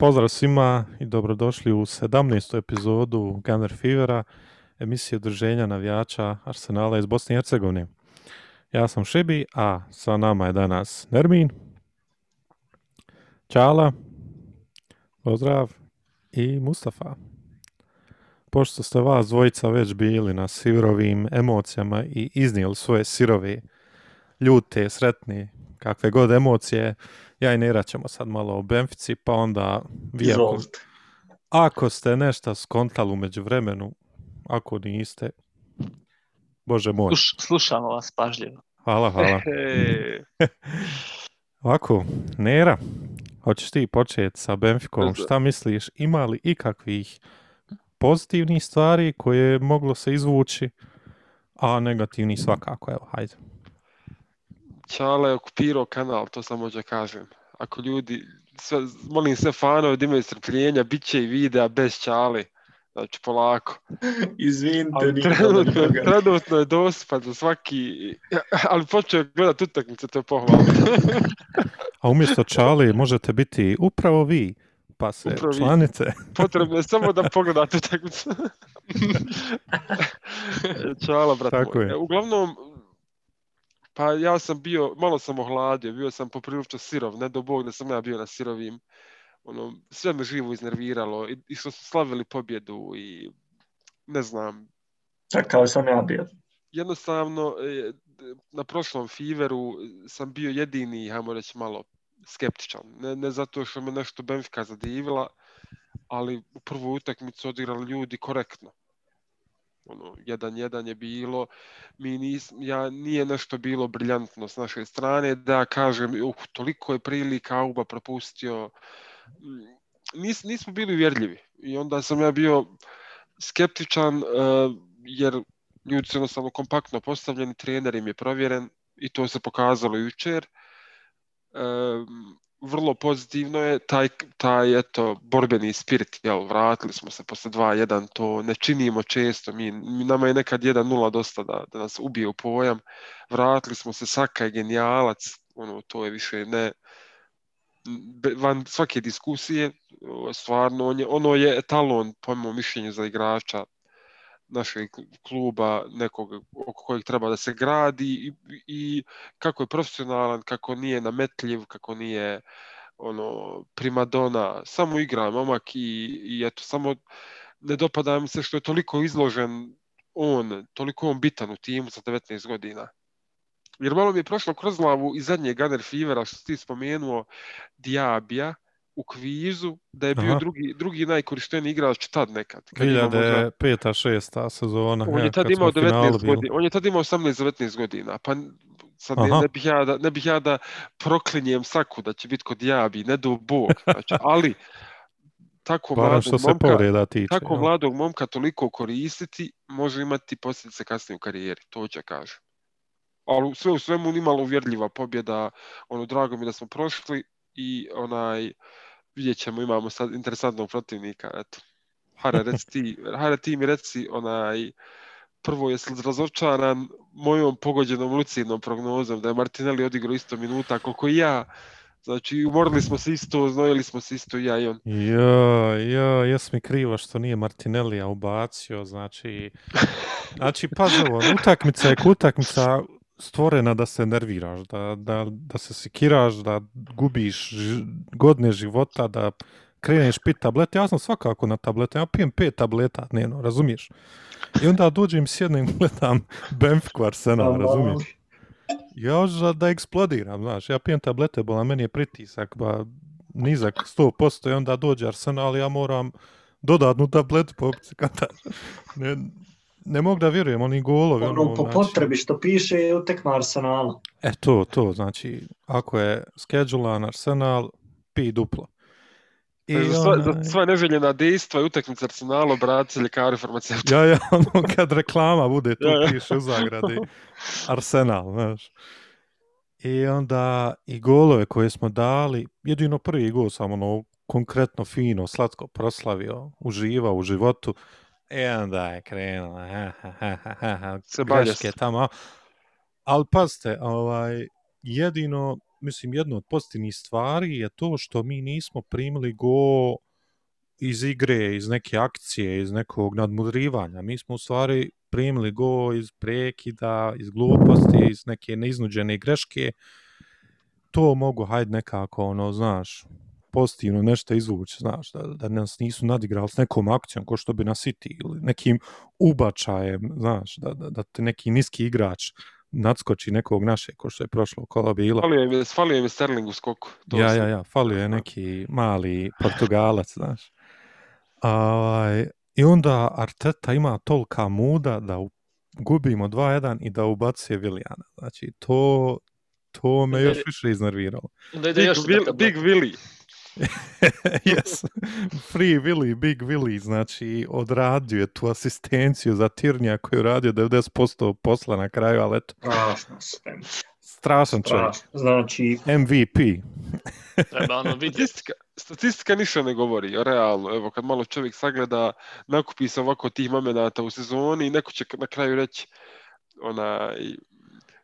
Pozdrav svima i dobrodošli u 17. epizodu Gunner Fevera, emisije udruženja navijača Arsenala iz Bosne i Hercegovine. Ja sam Šebi, a sa nama je danas Nermin, Čala, pozdrav, i Mustafa. Pošto ste vas dvojica već bili na sirovim emocijama i iznijeli svoje sirove, ljute, sretne, kakve god emocije, ja i Nera ćemo sad malo o Benfici, pa onda vi ako, ako ste nešto skontali umeđu vremenu, ako niste, Bože moj. Sluš, slušamo vas pažljivo. Hvala, hvala. Ovako, Nera, hoćeš ti početi sa Benficom, šta misliš, ima li ikakvih pozitivnih stvari koje je moglo se izvući, a negativni svakako, evo, hajde. Čale je okupirao kanal, to samo da kažem. Ako ljudi, sve, molim sve fanove da imaju strpljenja, bit će i videa bez Čale. Znači, polako. Izvinite, trenutno, trenutno je dostupan za svaki... Ali počeo gledat utakmice, to je pohvalno. A umjesto Čali možete biti upravo vi, pa se upravo članice. Potrebno je samo da pogledate utakmicu. Čala, brat Tako moj. Je. Uglavnom, Pa ja sam bio, malo sam ohladio, bio sam poprilično sirov, ne do bog da sam ja bio na sirovim. Ono, sve me živo iznerviralo i, i što su slavili pobjedu i ne znam. Čekao sam ja bio. Jednostavno, e, na prošlom Fiveru sam bio jedini, hajmo reći, malo skeptičan. Ne, ne zato što me nešto Benfica zadivila, ali u prvu utakmicu odigrali ljudi korektno ono, jedan jedan je bilo, mi nis, ja, nije nešto bilo briljantno s naše strane, da kažem, uh, toliko je prilika Auba propustio, mm, nis, nismo bili uvjerljivi i onda sam ja bio skeptičan uh, jer ljudi su jednostavno kompaktno postavljeni, trener im je provjeren i to se pokazalo jučer. Uh, vrlo pozitivno je taj, taj eto, borbeni spirit, jel, vratili smo se posle 2-1, to ne činimo često, mi, nama je nekad 1-0 dosta da, da nas ubije u pojam, vratili smo se, Saka je genijalac, ono, to je više ne, van svake diskusije, stvarno, on je, ono je etalon, po mojom mišljenju, za igrača našeg kluba, nekog oko kojeg treba da se gradi i, i kako je profesionalan, kako nije nametljiv, kako nije ono primadona, samo igra momak i, i eto, samo ne dopada mi se što je toliko izložen on, toliko on bitan u timu sa 19 godina. Jer malo mi je prošlo kroz glavu i zadnje Gunner Fevera što ti spomenuo Diabija, u kvizu da je bio Aha. drugi, drugi najkorišteniji igrač tad nekad. 2005. 6. sezona. On je tad imao 19 godina. On je tad imao 18-19 godina. Pa sad ne, ne, bih ja da, ne bih ja da proklinjem Saku da će biti kod Jabi, ne do Bog. Znači, ali tako mladog, se momka, tiče, tako ja. mladog momka toliko koristiti može imati posljedice kasnije u karijeri. To će kaže. Ali sve u svemu nimalo uvjerljiva pobjeda. Ono, drago mi da smo prošli i onaj vidjet ćemo, imamo sad interesantnog protivnika, eto. Hara, reci ti, Hara, ti mi reci, onaj, prvo je razočaran mojom pogođenom lucidnom prognozom da je Martinelli odigrao isto minuta koliko i ja. Znači, umorili smo se isto, znojili smo se isto ja i on. Jo, jo, jes mi krivo što nije Martinelli ubacio, znači... Znači, pazi ovo, utakmica je utakmica, stvorena da se nerviraš, da, da, da se sikiraš, da gubiš godine života, da kreneš pit tablete. Ja sam svakako na tablete, ja pijem pet tableta dnevno, razumiješ? I onda dođem s jednim gledam Benfiku Arsenal, razumiješ? Ja da, da eksplodiram, znaš, ja pijem tablete, bola meni je pritisak, ba nizak 100% i onda dođe Arsenal, ja moram dodatnu tabletu po opciji, ne, ne mogu da vjerujem, oni golovi. Ono, ono po znači... potrebi što piše je utekma Arsenala. E to, to, znači, ako je schedulan Arsenal, pi duplo. I za, sva, ona... za sva neželjena dejstva i utakmica Arsenala, braci, ljekari, farmaceuti. Ja, ja, ono, kad reklama bude, to ja, ja. piše u zagradi. Arsenal, znaš. I onda i golove koje smo dali, jedino prvi gol sam ono konkretno fino, slatko proslavio, uživao u životu. I onda je krenula, ha, ha, ha, ha, ha, greške tamo. Ali pazite, ovaj, jedino mislim, jedna od pozitivnih stvari je to što mi nismo primili go iz igre, iz neke akcije, iz nekog nadmudrivanja. Mi smo u stvari primili go iz prekida, iz gluposti, iz neke neiznuđene greške. To mogu, hajde nekako, ono, znaš, pozitivno nešto izvući, znaš, da, da nas nisu nadigrali s nekom akcijom ko što bi nas City ili nekim ubačajem, znaš, da, da, da te neki niski igrač nadskoči nekog naše, ko što je prošlo kola bilo. Falio je, falio je Sterling u skoku. To ja, ja, ja, falio je neki mali Portugalac, znaš. A, I onda Arteta ima tolika muda da gubimo 2-1 i da ubacuje Vilijana. Znači, to, to me još više iznerviralo. Da ide još Big, Big Willy. yes. Free Willy, Big Willy, znači odradio je tu asistenciju za Tirnija koju radio 90% posla na kraju, ali eto. Strašno Strašan čovjek. Znači... MVP. Treba ono statistika, statistika ništa ne govori, realno. Evo, kad malo čovjek sagleda, nakupi se ovako tih momenata u sezoni i neko će na kraju reći onaj,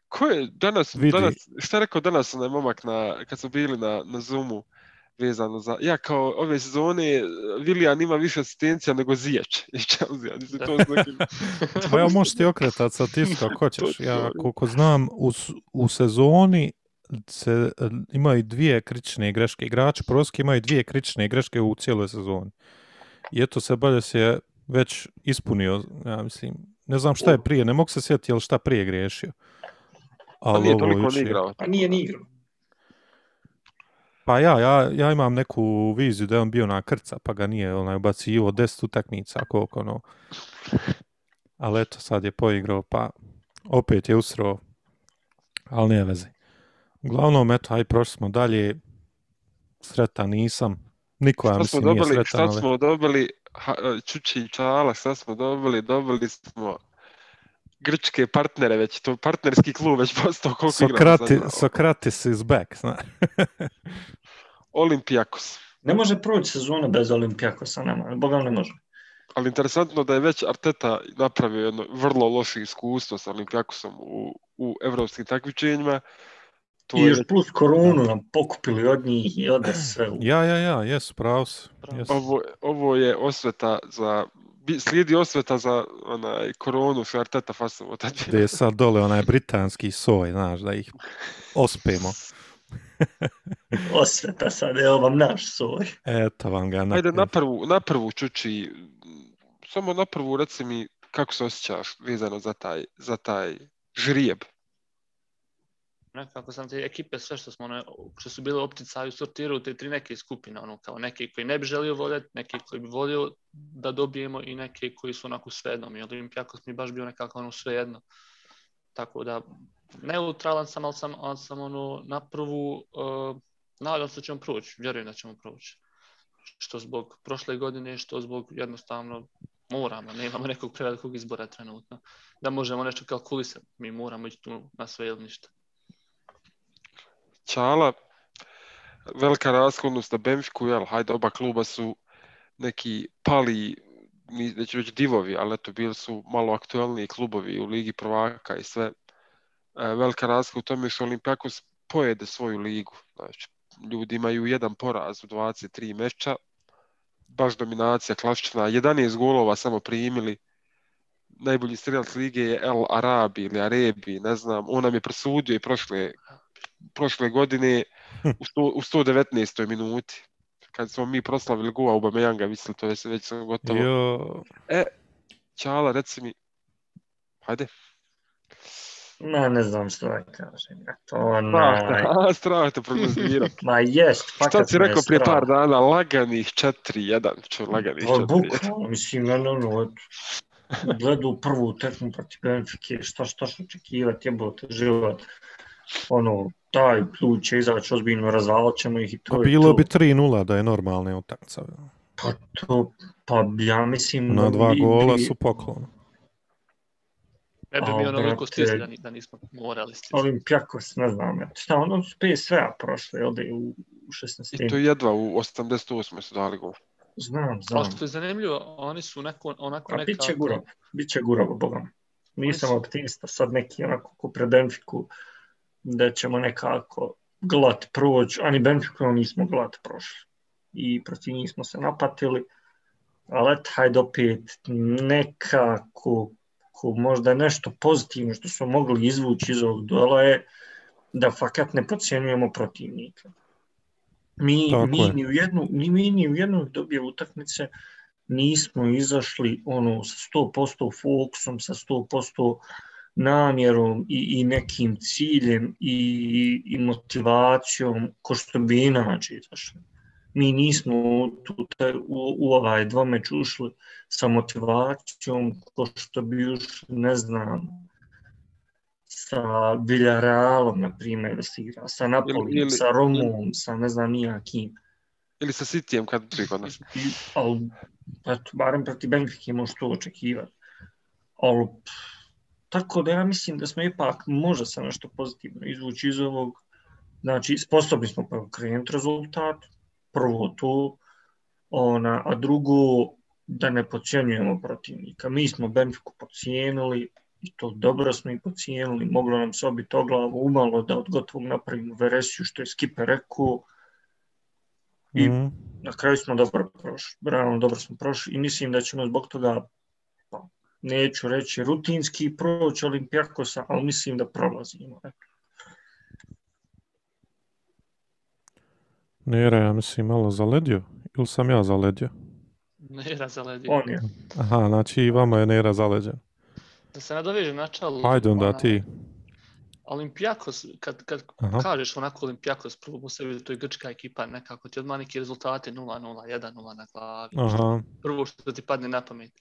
ko je danas, Vidi. danas šta je rekao danas onaj momak na, kad su bili na, na Zoomu, vezano za... Ja kao ove sezone, Willian ima više asistencija nego Zijač iz Chelsea. Mislim, to znači... Pa ja možeš ti okretat statistiku ako hoćeš. Ja koliko znam, u, u sezoni se imaju dvije kritične greške. Igrači proski imaju dvije kritične greške u cijeloj sezoni. I eto se bolje se već ispunio, ja mislim, ne znam šta je prije, ne mogu se sjetiti jel šta prije griješio. Ali pa nije toliko ni igrao. Pa nije ni igrao. Pa ja, ja, ja imam neku viziju da je on bio na krca, pa ga nije onaj ubacivo 10 utakmica, koliko ono. Ali eto, sad je poigrao, pa opet je usro, ali nije veze. Uglavnom, eto, aj prošli smo dalje, sretan nisam, niko ja mislim dobili, nije Šta sretan. smo ali... dobili, ha, Čuči Čala, šta smo dobili, dobili smo grčke partnere već, to partnerski klub već postao koliko Sokrati, igramo. Sokratis is back, zna. Olimpijakos. Ne može proći sezona bez Olimpijakosa, nema, Boga ne može. Ali interesantno da je već Arteta napravio jedno vrlo loše iskustvo sa Olimpijakosom u, u evropskim takmičenjima. To I još je... plus koronu nam pokupili od njih i ode sve. U... Ja, ja, ja, jes, pravo se. Yes. Ovo, ovo je osveta za slijedi osveta za onaj koronu što Arteta fasovo tad. Gde je sad dole onaj britanski soj, znaš, da ih ospemo. osveta sad, evo vam naš soj. Eto vam ga. Ajde, na prvu, na prvu čuči, samo na prvu reci mi kako se osjećaš vezano za taj, za taj žrijeb nekako sam te ekipe sve što smo ne, što su bile opticaju sortiraju te tri neke skupine ono kao neki koji ne bi želio voljeti neki koji bi volio da dobijemo i neki koji su onako svejednom i Olimpijakos mi baš bio nekako ono svejedno tako da neutralan sam ali sam, ali sam ono na prvu uh, nadam se da ćemo proći vjerujem da ćemo proći. Što zbog prošle godine što zbog jednostavno moramo, nemamo nekog prevelikog izbora trenutno da možemo nešto kalkulisati. Mi moramo ići tu na sve ili ništa. Čala, velika rashodnost na Benfiku, jel, hajde, oba kluba su neki pali, neću reći divovi, ali eto, bili su malo aktuelniji klubovi u Ligi prvaka i sve. E, velika razlika u tome što Olimpijakos pojede svoju ligu. Znači, ljudi imaju jedan poraz u 23 meča, baš dominacija klasična, 11 golova samo primili, najbolji strelac lige je El Arabi ili Arebi, ne znam, on nam je presudio i prošle prošle godine u, sto, u 119. minuti kad smo mi proslavili Gua Aubameyanga, mislim, to je se već gotovo. Jo. E, Čala, reci mi, hajde. Ma, ne znam što da kažem. To onaj... Strah te prognozirati. Ma jest, fakat Šta si rekao prije par dana? Laganih 4-1. Čo, laganih 4-1. Bukvalno, mislim, ne, ne, ne, gledu prvu tekmu protiv Benfike, šta šta što očekivati, jebote, život. Ono, taj klub će izaći ozbiljno, razvalat ćemo ih i to pa bilo bi 3-0 da je normalne utakmice. Pa to, pa ja mislim... Na dva bi, gola su poklon. Ne bi mi onoliko stisli da, da nismo morali stisli. Olimpijakos, ne znam, ja. šta ono su PSV-a prošle, ovdje u, u 16. I to jedva u 88. su dali gol. Znam, znam. Ali što je zanimljivo, oni su neko, onako A nekako... Biće gurov, biće gurov, bogom. Nisam su... optimista, sad neki onako ko pred Benfiku, da ćemo nekako glat proći, ani Benfica nismo glat prošli. I protiv njih smo se napatili, ali eto, hajde opet nekako, ko možda nešto pozitivno što smo mogli izvući iz ovog duela je da fakat ne pocijenujemo protivnika. Mi, Tako mi, je. ni u jednu, ni mi ni u jednoj dobije utakmice nismo izašli ono sa 100% fokusom, sa 100% namjerom i, i nekim ciljem i, i motivacijom ko što bi inače izašli. Mi nismo tu, u, u ovaj dvomeč ušli sa motivacijom ko što bi ušli, ne znam, sa Villarealom, na primjer, da se igra, sa Napoli, ili- sa Romom, sa ne znam nijakim. Ili sa Cityjem kad bi kod nas. Ali, barem proti Benfike možeš to očekivati. Ali, pff, tako da ja mislim da smo ipak može se nešto pozitivno izvući iz ovog. Znači, sposobni smo preokrenuti rezultat, prvo to, ona, a drugo, da ne pocijenjujemo protivnika. Mi smo Benfiku pocijenili, i to dobro smo i pocijenili, moglo nam se obiti o glavu umalo da od gotovog napravimo veresiju, što je Skipe rekao, I- Mhm. na kraju smo dobro prošli, realno dobro smo prošli i mislim da ćemo zbog toga, pa, neću reći rutinski proći Olimpijakosa, ali mislim da prolazimo. Nera, ja mislim, malo zaledio. Ili sam ja zaledio? Nera zaledio. On je, Aha, znači i vama je Nera zaleđen. Da se nadoveže na čalu. Hajde onda ti. Olimpijakos, kad, kad Aha. kažeš onako Olimpijakos, prvo mu se vidi, to je grčka ekipa, nekako ti odmah neki rezultati 0-0, 1-0 na glavi. Aha. Prvo što ti padne na pamet.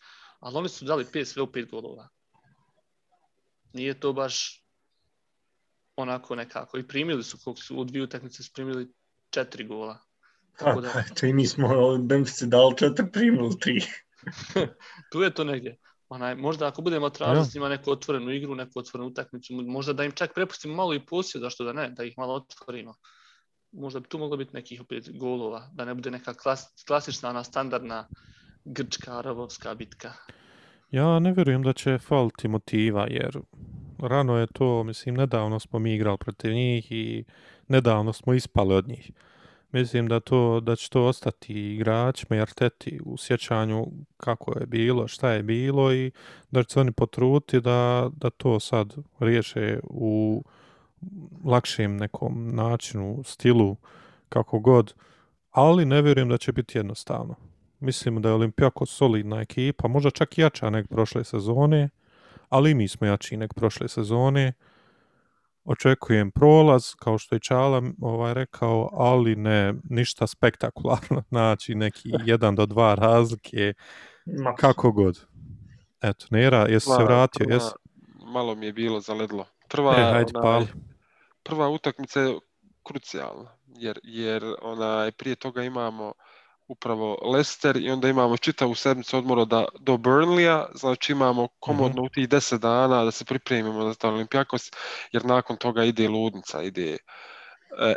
Ali oni su dali PSV u pet golova. Nije to baš onako nekako. I primili su, koliko su u dvije utakmice primili četiri gola. Tako da, eto i mi smo Benfici dali četiri, primili tri. tu je to negdje. Onaj, možda ako budemo tražili Ja. s njima neku otvorenu igru, neku otvorenu utakmicu, možda da im čak prepustimo malo i posjed, zašto da ne, da ih malo otvorimo. Možda bi tu moglo biti nekih opet golova, da ne bude neka klas, klasična, ona standardna grčka, arabovska bitka. Ja ne vjerujem da će faliti motiva, jer rano je to, mislim, nedavno smo mi igrali protiv njih i nedavno smo ispali od njih. Mislim da to da će to ostati igračima i Arteti u sjećanju kako je bilo, šta je bilo i da će se oni potruti da, da to sad riješe u lakšem nekom načinu, stilu, kako god, ali ne vjerujem da će biti jednostavno. Mislim da je Olimpijakos solidna ekipa, možda čak i jača nek prošle sezone, ali i mi smo jači nek prošle sezone. Očekujem prolaz, kao što je Čala ovaj, rekao, ali ne ništa spektakularno, znači neki jedan do dva razlike, kako god. Eto, Nera, jesi se vratio, prva- jesi? Malo mi je bilo zaledlo. Prva, E, hajde, onaj, prva utakmica je krucijalna, jer, jer onaj, prije toga imamo upravo Leicester i onda imamo čitavu sedmicu odmora da, do Burnleya, znači imamo komodno u tih 10 dana da se pripremimo za taj Olimpijakos, jer nakon toga ide ludnica, ide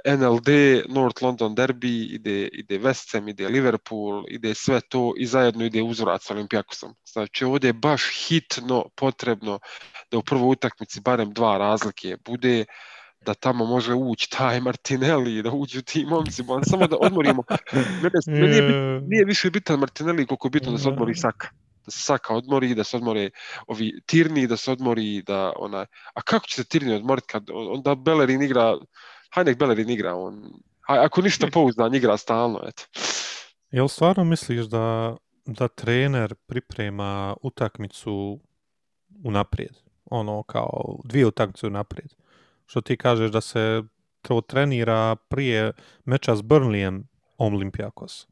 eh, NLD, North London Derby, ide, ide West Ham, ide Liverpool, ide sve to i zajedno ide uzvrat s Olimpijakosom. Znači ovdje je baš hitno potrebno da u prvoj utakmici barem dva razlike bude, da tamo može ući taj Martinelli, da uđu ti momci, bo samo da odmorimo. Mene, meni je bit- nije više bitan Martinelli koliko je bitno da se odmori Saka. Da se Saka odmori, da se odmore ovi Tirni, da se odmori, da onaj... A kako će se Tirni odmoriti kad onda Bellerin igra, hajde nek Bellerin igra, on... Haj, ako ništa pouzdan, igra stalno, eto. Jel stvarno misliš da, da trener priprema utakmicu unaprijed? Ono kao dvije utakmice unaprijed. Što ti kažeš da se to trenira prije meča s Burnleyem Olimpijakos.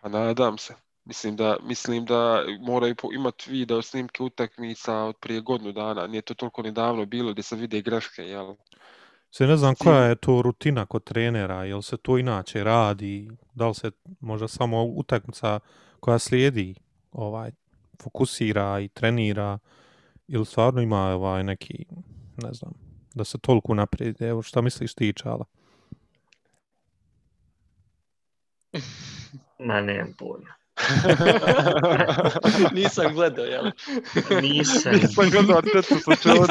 Pa nadam se. Mislim da, mislim da moraju po- imati video snimke utakmica od prije godinu dana. Nije to toliko ni davno bilo gdje se vide greške, jel? Se ne znam koja je to rutina kod trenera, jel se to inače radi, da li se možda samo utakmica koja slijedi ovaj fokusira i trenira ili stvarno ima ovaj neki, ne znam, da se toliko naprijed, evo šta misliš ti Čala? ma nemam pojma. Nisam gledao, jel? Nisam, Nisam gledao tetu gledao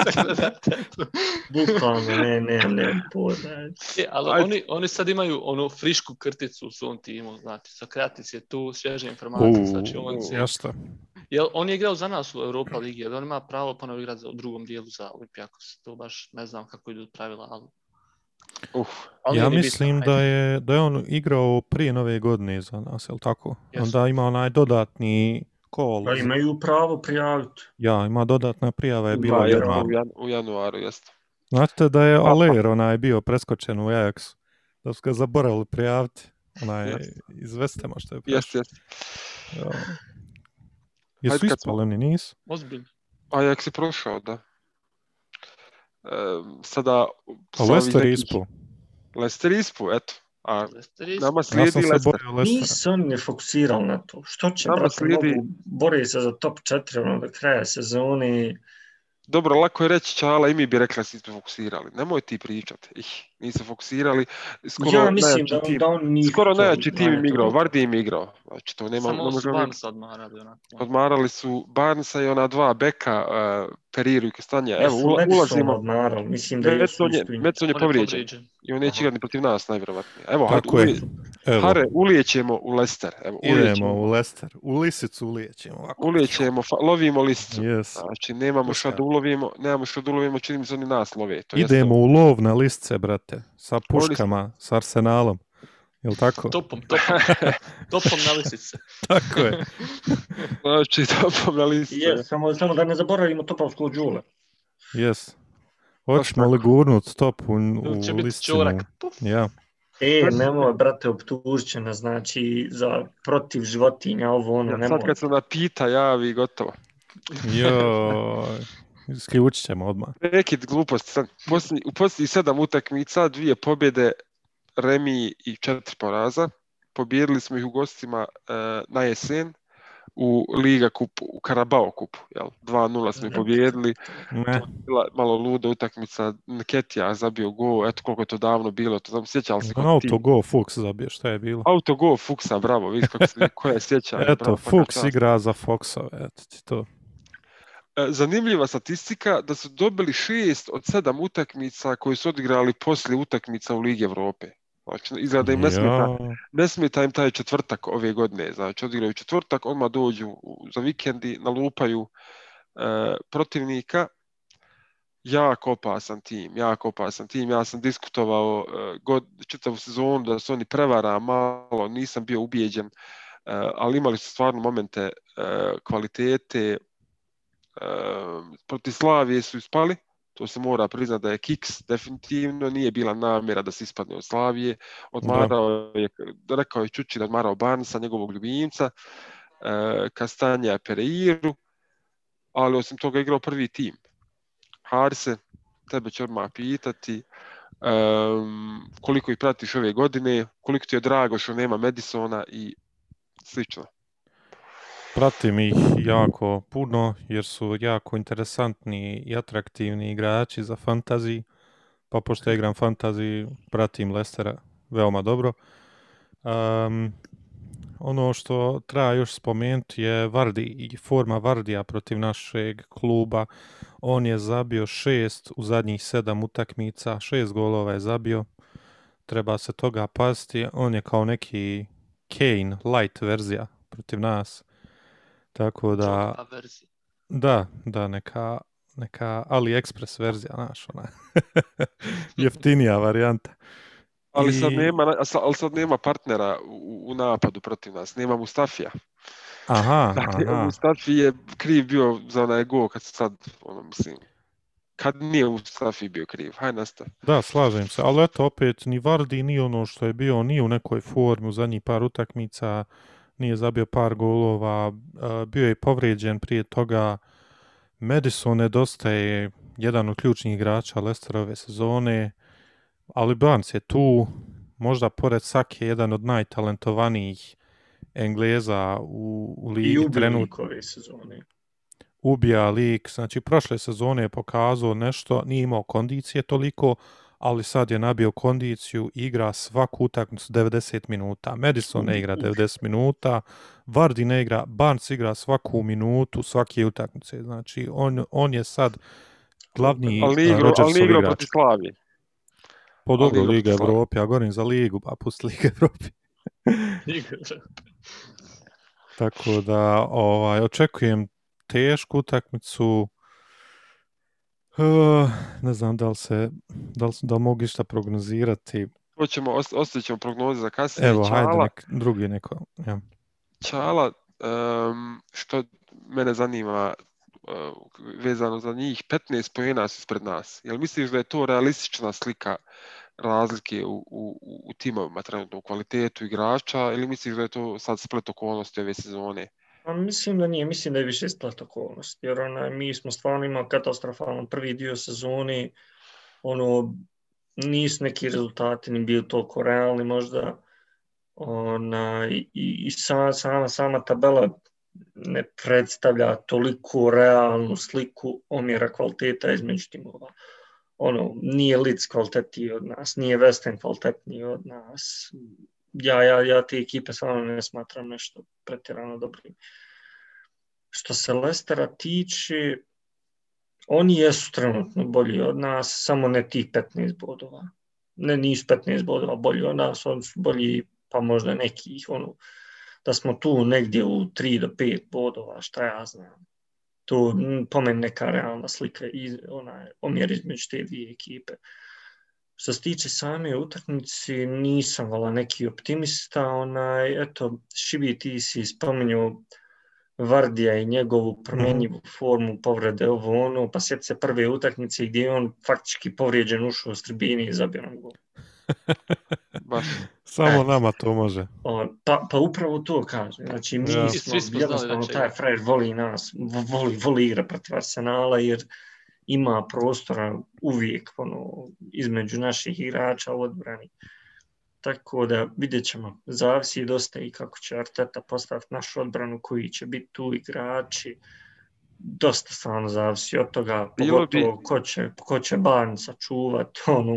tetu. bukvalno, ne, ne, lepo, znači. E, ali Ajde. oni, oni sad imaju onu frišku krticu u svom timu, znači, Sokratis je tu, svježe informacije, znači on se... ja šta? Jel, on je igrao za nas u Europa ligi, jel on ima pravo ponovo igrati za- u drugom dijelu za Olimpijakos, to baš ne znam kako idu pravila, ali... Uf, ali Ja mislim bitno, da je, da je on igrao prije nove godine za nas, je li tako? Jesu. Onda ima onaj dodatni call. Pa imaju pravo prijaviti. Ja, ima dodatna prijava je bila Da, u jer januaru. u, jan, u januaru, jeste. Znate da je Aler onaj bio preskočen u Ajaxu? Da su ga zaboravili prijaviti. Onaj Jeste. iz Vestema što je Jeste, prešao. jeste. Ja. Jesu Ajde oni, nisu? Ozbiljno. Ajax je prošao, da. E, sada... A ovih Leicester je nekih- ispao. Leicester je ispao, eto. A Leicester je nama Ja slijedi sam se Leicester. bojao Leicestera. Nisu oni ne fokusirali na to. Što će, Nama brate, slijedi- mogu bore se za top 4 ono, do kraja sezone. Dobro, lako je reći Čala i mi bi rekli da se nismo fokusirali. Nemoj ti pričati. Ih, nisu fokusirali. Skoro ja mislim najjači da, tim. da on nije... Skoro najjači tim im igrao. Vardy im igrao. Znači, to nema... Samo su možemo- Barnes odmarali onako. Odmarali su Barnesa i ona dva beka, uh, Periru i Kastanja. Ja Evo, su ula, Madison ulazimo. odmarali, mislim da Metson je, isto. Metson je On je povrijeđen. I on neće igrati protiv nas, najvjerovatnije. Evo, hajde, Tako je. Evo, Hare, ulijećemo u Leicester. Evo, idemo ulijećemo, u Leicester. U Lisicu ulijećemo. Ovako. ulijećemo, fa- lovimo listicu. Yes. Znači, nemamo šta Puška. da ulovimo, nemamo šta da ulovimo, čini mi se oni nas love. To Idemo u lov na listce, brate. Sa puškama, sa arsenalom. Jel tako? Topom, topom. topom na lisice. Tako je. Znači, topom na listu. Je, samo, samo da ne zaboravimo topovskog džule. Yes. Hoćemo li gurnut stop u, će u biti listinu? čorak. Puf. Ja. E, nemoj, brate, optužit će nas, znači, za protiv životinja, ovo, ono, Ja, nemoj. sad kad se napita, javi, gotovo. Joj. Isključit ćemo odmah. Prekid gluposti. Sad, posljednji, u posljednjih sedam utakmica, dvije pobjede, remi i četiri poraza. Pobijedili smo ih u gostima e, na jesen u Liga kupu, u Karabao kupu. Jel? 2-0 smo ih pobijedili. Ne. Bila malo luda utakmica. Nketija zabio go. Eto koliko je to davno bilo. To sam sjećali se. Auto go Fuchs zabio, šta je bilo? Auto go Fuksa, bravo. Vidiš kako se, koja je sjeća. Eto, bravo, Fuchs igra za Foxove, eto ti to. E, zanimljiva statistika da su dobili šest od sedam utakmica koje su odigrali poslije utakmica u Ligi Evrope. Znači, izgleda da im ne smeta, Ja. ne smeta im taj četvrtak ove godine. Znači, odigraju četvrtak, odmah dođu za vikendi, nalupaju e, protivnika. Jako opasan tim, jako opasan tim. Ja sam diskutovao e, god, čitavu sezonu da su oni prevara malo, nisam bio ubijeđen, e, ali imali su stvarno momente e, kvalitete, protiv Slavije su ispali, to se mora priznati da je Kiks definitivno nije bila namjera da se ispadne od Slavije, odmarao je, rekao je Čuči da je odmarao Barnesa, njegovog ljubimca, e, Kastanja Pereiru, ali osim toga igrao prvi tim. Harse, tebe ću odmah pitati, em, koliko ih pratiš ove godine, koliko ti je drago što nema Madisona i slično. Pratim ih jako puno jer su jako interesantni i atraktivni igrači za fantasy. Pa pošto ja igram fantasy, pratim Lestera veoma dobro. Um, ono što treba još spomenuti je Vardi i forma Vardija protiv našeg kluba. On je zabio šest u zadnjih sedam utakmica, šest golova je zabio. Treba se toga paziti. On je kao neki Kane light verzija protiv nas. Tako da, verzija. da, da, neka, neka AliExpress verzija, znaš, ona jeftinija varijanta. Ali sad I- nema, a sa- ali sad nema partnera u, u napadu protiv nas, nema Mustafija. Aha, Dakle, aha. Mustafi je kriv bio za onaj go kad sad, ono, mislim, kad nije Mustafi bio kriv, haj nastav. Da, slažem se, ali eto opet ni Vardy ni ono što je bio, ni u nekoj formi u zadnjih par utakmica, nije zabio par golova, bio je povrijeđen prije toga, Madison nedostaje jedan od ključnih igrača Leicesterove sezone, ali Barnes je tu, možda pored Sake jedan od najtalentovanijih Engleza u, u I ligi trenutno ove sezone. ubija lik, znači prošle sezone je pokazao nešto, nije imao kondicije toliko, ali sad je nabio kondiciju, igra svaku utakmicu 90 minuta. Madison ne igra 90 minuta, Vardy ne igra, Barnes igra svaku minutu, svake utakmice. Znači, on, on je sad glavni Ali nije uh, ali igrač. protiv Slavije. Po dobro igra Liga protiv Evrope, ja govorim za Ligu, a pusti Liga Evrope. Tako da, ovaj, očekujem tešku utakmicu. Uh, ne znam da li se, da li, da li mogu išta prognozirati. To ćemo, ost- ostavit ćemo prognoze za kasnije. Evo, hajde, Čala, nek, drugi neko. Ja. Čala, em, što mene zanima uh, vezano za njih, 15 pojena su ispred nas. Jel misliš da je to realistična slika razlike u, u, u timovima trenutno u kvalitetu igrača ili misliš da je to sad splet okolnosti ove sezone? Pa mislim da nije, mislim da je više splat okolnosti, jer ona, mi smo stvarno imali katastrofalno prvi dio sezoni, ono, nisu neki rezultati ni bili toliko realni možda, ona, i, i sama, sama, sama tabela ne predstavlja toliko realnu sliku omjera kvaliteta između timova. Ono, nije Leeds kvalitetniji od nas, nije West Ham kvalitetniji od nas. Ja, ja, ja te ekipe stvarno ne smatram nešto pretjerano dobrim. Što se Lestera tiče, oni jesu trenutno bolji od nas, samo ne tih 15 bodova. Ne, nisu 15 bodova bolji od nas, oni su bolji pa možda nekih, ono, da smo tu negdje u 3 do 5 bodova, šta ja znam. To m, po meni neka realna slika i onaj omjer između te dvije ekipe. Što se tiče same utakmice, nisam vala neki optimista, onaj, eto, Šibi ti si spominjao Vardija i njegovu promjenjivu formu povrede ovo ono, pa sjeti se prve utakmice gdje je on faktički povrijeđen ušao s tribini i zabio nam gol. Baš. Samo E. nama to može. O, pa, pa upravo to kažem. Znači, mi Ja. smo, smo jednostavno, taj frajer voli nas, vo- voli, voli igra protiv Arsenala, jer ima prostora uvijek ono, između naših igrača u odbrani. Tako da vidjet ćemo, zavisi dosta i kako će Arteta postaviti našu odbranu, koji će biti tu igrači. Dosta stvarno zavisi od toga, Bilo bi- pogotovo ko će, ko će Barnesa čuvat, ono,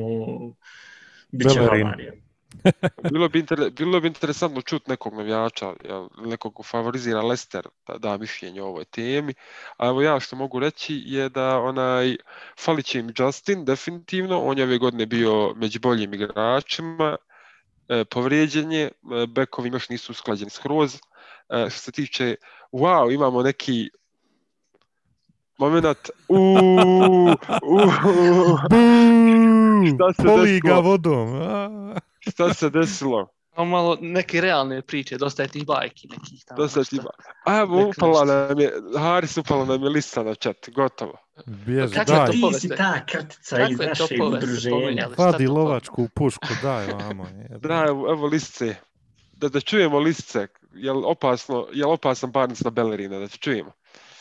bit će Bellerin. havarija. Bilo bi, inter, bilo bi interesantno čuti nekog navijača, jel, nekog ko favorizira Leicester, da da mišljenje o ovoj temi. A evo ja što mogu reći je da onaj falić im Justin definitivno, on je ove godine bio među boljim igračima, e, povrijeđen je, e, bekovi još nisu usklađeni skroz. E, što se tiče, wow, imamo neki moment, uuu, uuu, Šta se Poli ga desilo? vodom. a. šta se desilo? Imamo malo neke realne priče, dosta je tih bajki nekih tamo. Dosta je tih A evo, upala nam je, Haris upala nam je lista na chat, gotovo. Bježi, Kakve daj. to Ti si ta krtica iz Kakve našeg udruženja. Vadi to? lovačku pušku, daj vamo. jebe. Da, evo, evo listce. Da, da čujemo listce. Jel opasno, jel opasan Barnes na Bellerina, da te čujemo.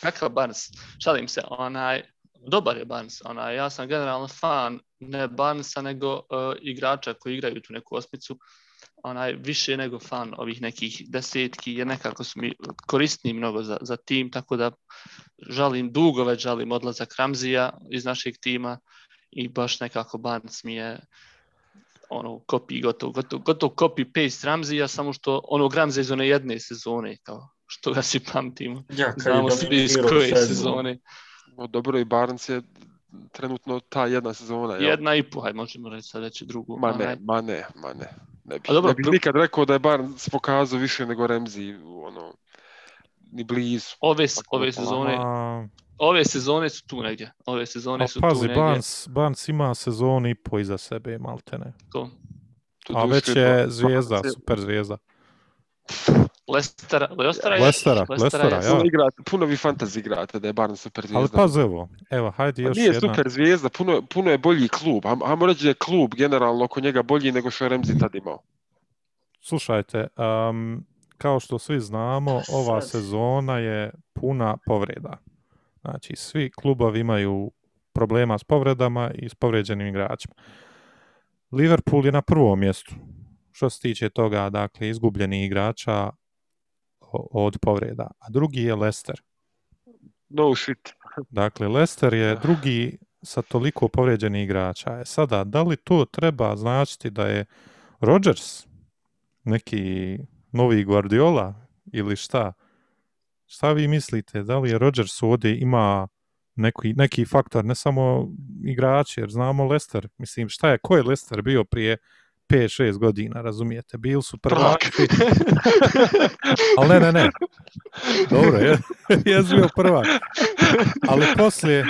Kakav Barnes? Šalim se, onaj, dobar je Barnes, onaj, ja sam generalno fan ne Barnesa nego uh, igrača koji igraju tu neku osmicu, onaj, više nego fan ovih nekih desetki, jer nekako su mi korisni mnogo za, za tim, tako da žalim, dugo već žalim odlazak Ramzija iz našeg tima i baš nekako Barnes mi je ono, copy, gotov, gotov, gotov copy-paste Ramzija, samo što onog Ramzija iz one jedne sezone, kao što ga si pamtimo. Ja, je Znamo svi iz koje sezonu. sezone. No, dobro, i Barnes je trenutno ta jedna sezona. jel? Jedna i po, hajde možemo reći sad reći drugu. Ma ne, ma ne, ma ne. Ne bih A dobro, ne bih nikad rekao da je Barnes pokazao više nego Remzi, ono, ni blizu. Ove, ove sezone, A, ove sezone su tu negdje. Ove a sezone su tu pazi, negdje. Barnes, Barnes ima sezonu i po iza sebe, maltene. To. To A već je to- zvijezda, super zvijezda. Lestera, Lestera, Lestera, Lestera, je- ja. Puno, igrate, puno vi fantasy igrate da je Barnes super Ali zvijezda. pazi ovo, evo, hajde Pa još nije jedna. super zvijezda, puno, puno je bolji klub. Ajmo reći da je klub generalno oko njega bolji nego što je Remzi tad imao. Slušajte, um, kao što svi znamo, ova sad. sezona je puna povreda. Znači, svi klubovi imaju problema s povredama i s povređenim igračima. Liverpool je na prvom mjestu što se tiče toga, dakle, izgubljenih igrača od povreda. A drugi je Leicester. No shit. Dakle, Leicester je drugi sa toliko povrijeđenih igrača. E sada, da li to treba značiti da je Rodgers neki novi Guardiola ili šta? Šta vi mislite? Da li je Rodgers ovdje ima neki, neki faktor, ne samo igrači, jer znamo Leicester, mislim, šta je, ko je Leicester bio prije 5-6 godina, razumijete? Bili su prvaci. Ali ne, ne, ne. Dobro, je, je bio prvak. Ali poslije,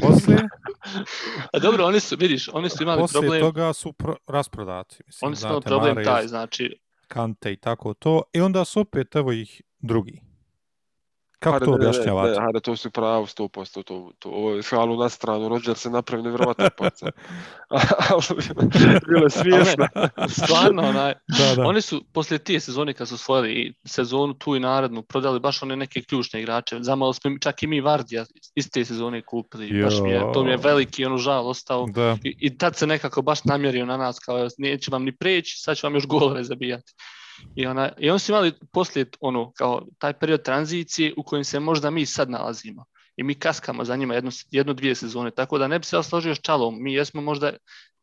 poslije, A dobro, oni su, vidiš, oni su imali poslije problem, toga su pro, rasprodati. Mislim, oni su imali problem Mahrez, taj, znači, Kante i tako to. I onda su opet, evo ih, drugi. Kako to ne, ne, ne, objašnjavate? Ne, hajde, to su pravo 100%, to, to, ovo je šalu na stranu, Rodgers se napravi nevjerovatno paca. Bilo je smiješno. stvarno, onaj, Da, da. Oni su poslije tije sezone kad su osvojili i sezonu tu i narednu prodali baš one neke ključne igrače. Zamalo smo čak i mi Vardija iz te sezone kupili. Baš mi je, to mi je Jo. veliki ono žal ostao. Da, I, I tad se nekako baš namjerio na nas kao neće vam ni preći, sad ću vam još golove zabijati. I, ona, I oni su imali poslije ono, kao taj period tranzicije u kojem se možda mi sad nalazimo. I mi kaskamo za njima jedno, jedno dvije sezone, tako da ne bi se ja složio s čalom. Mi jesmo možda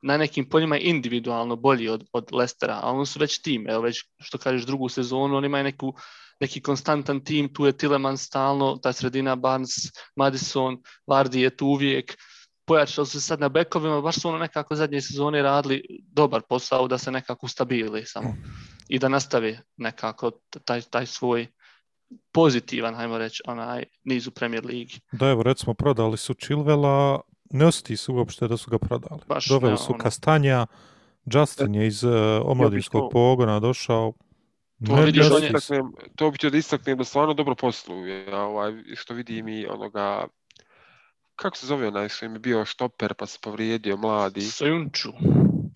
na nekim poljima individualno bolji od, od Lestera, a oni su već tim, evo već što kažeš drugu sezonu, oni imaju neku, neki konstantan tim, tu je Tileman stalno, ta sredina Barnes, Madison, Vardy je tu uvijek, pojačali su se sad na bekovima, baš su ono nekako zadnje sezone radili dobar posao da se nekako stabili samo i da nastave nekako taj, taj svoj pozitivan, hajmo reći, onaj niz u Premier Ligi. da evo recimo prodali su Chilvela, ne osjeti se uopšte da su ga prodali. Baš, Doveli ne, su ono- Kastanja, Justin je iz uh, omladinskog to- pogona došao. To, Ne, vidiš, on je- se. istaknem, to bi htio da istaknem da stvarno dobro posluju. Ja, ovaj, što vidim i onoga, kako se zove onaj što im je bio štoper pa se povrijedio, mladi. Sojunču.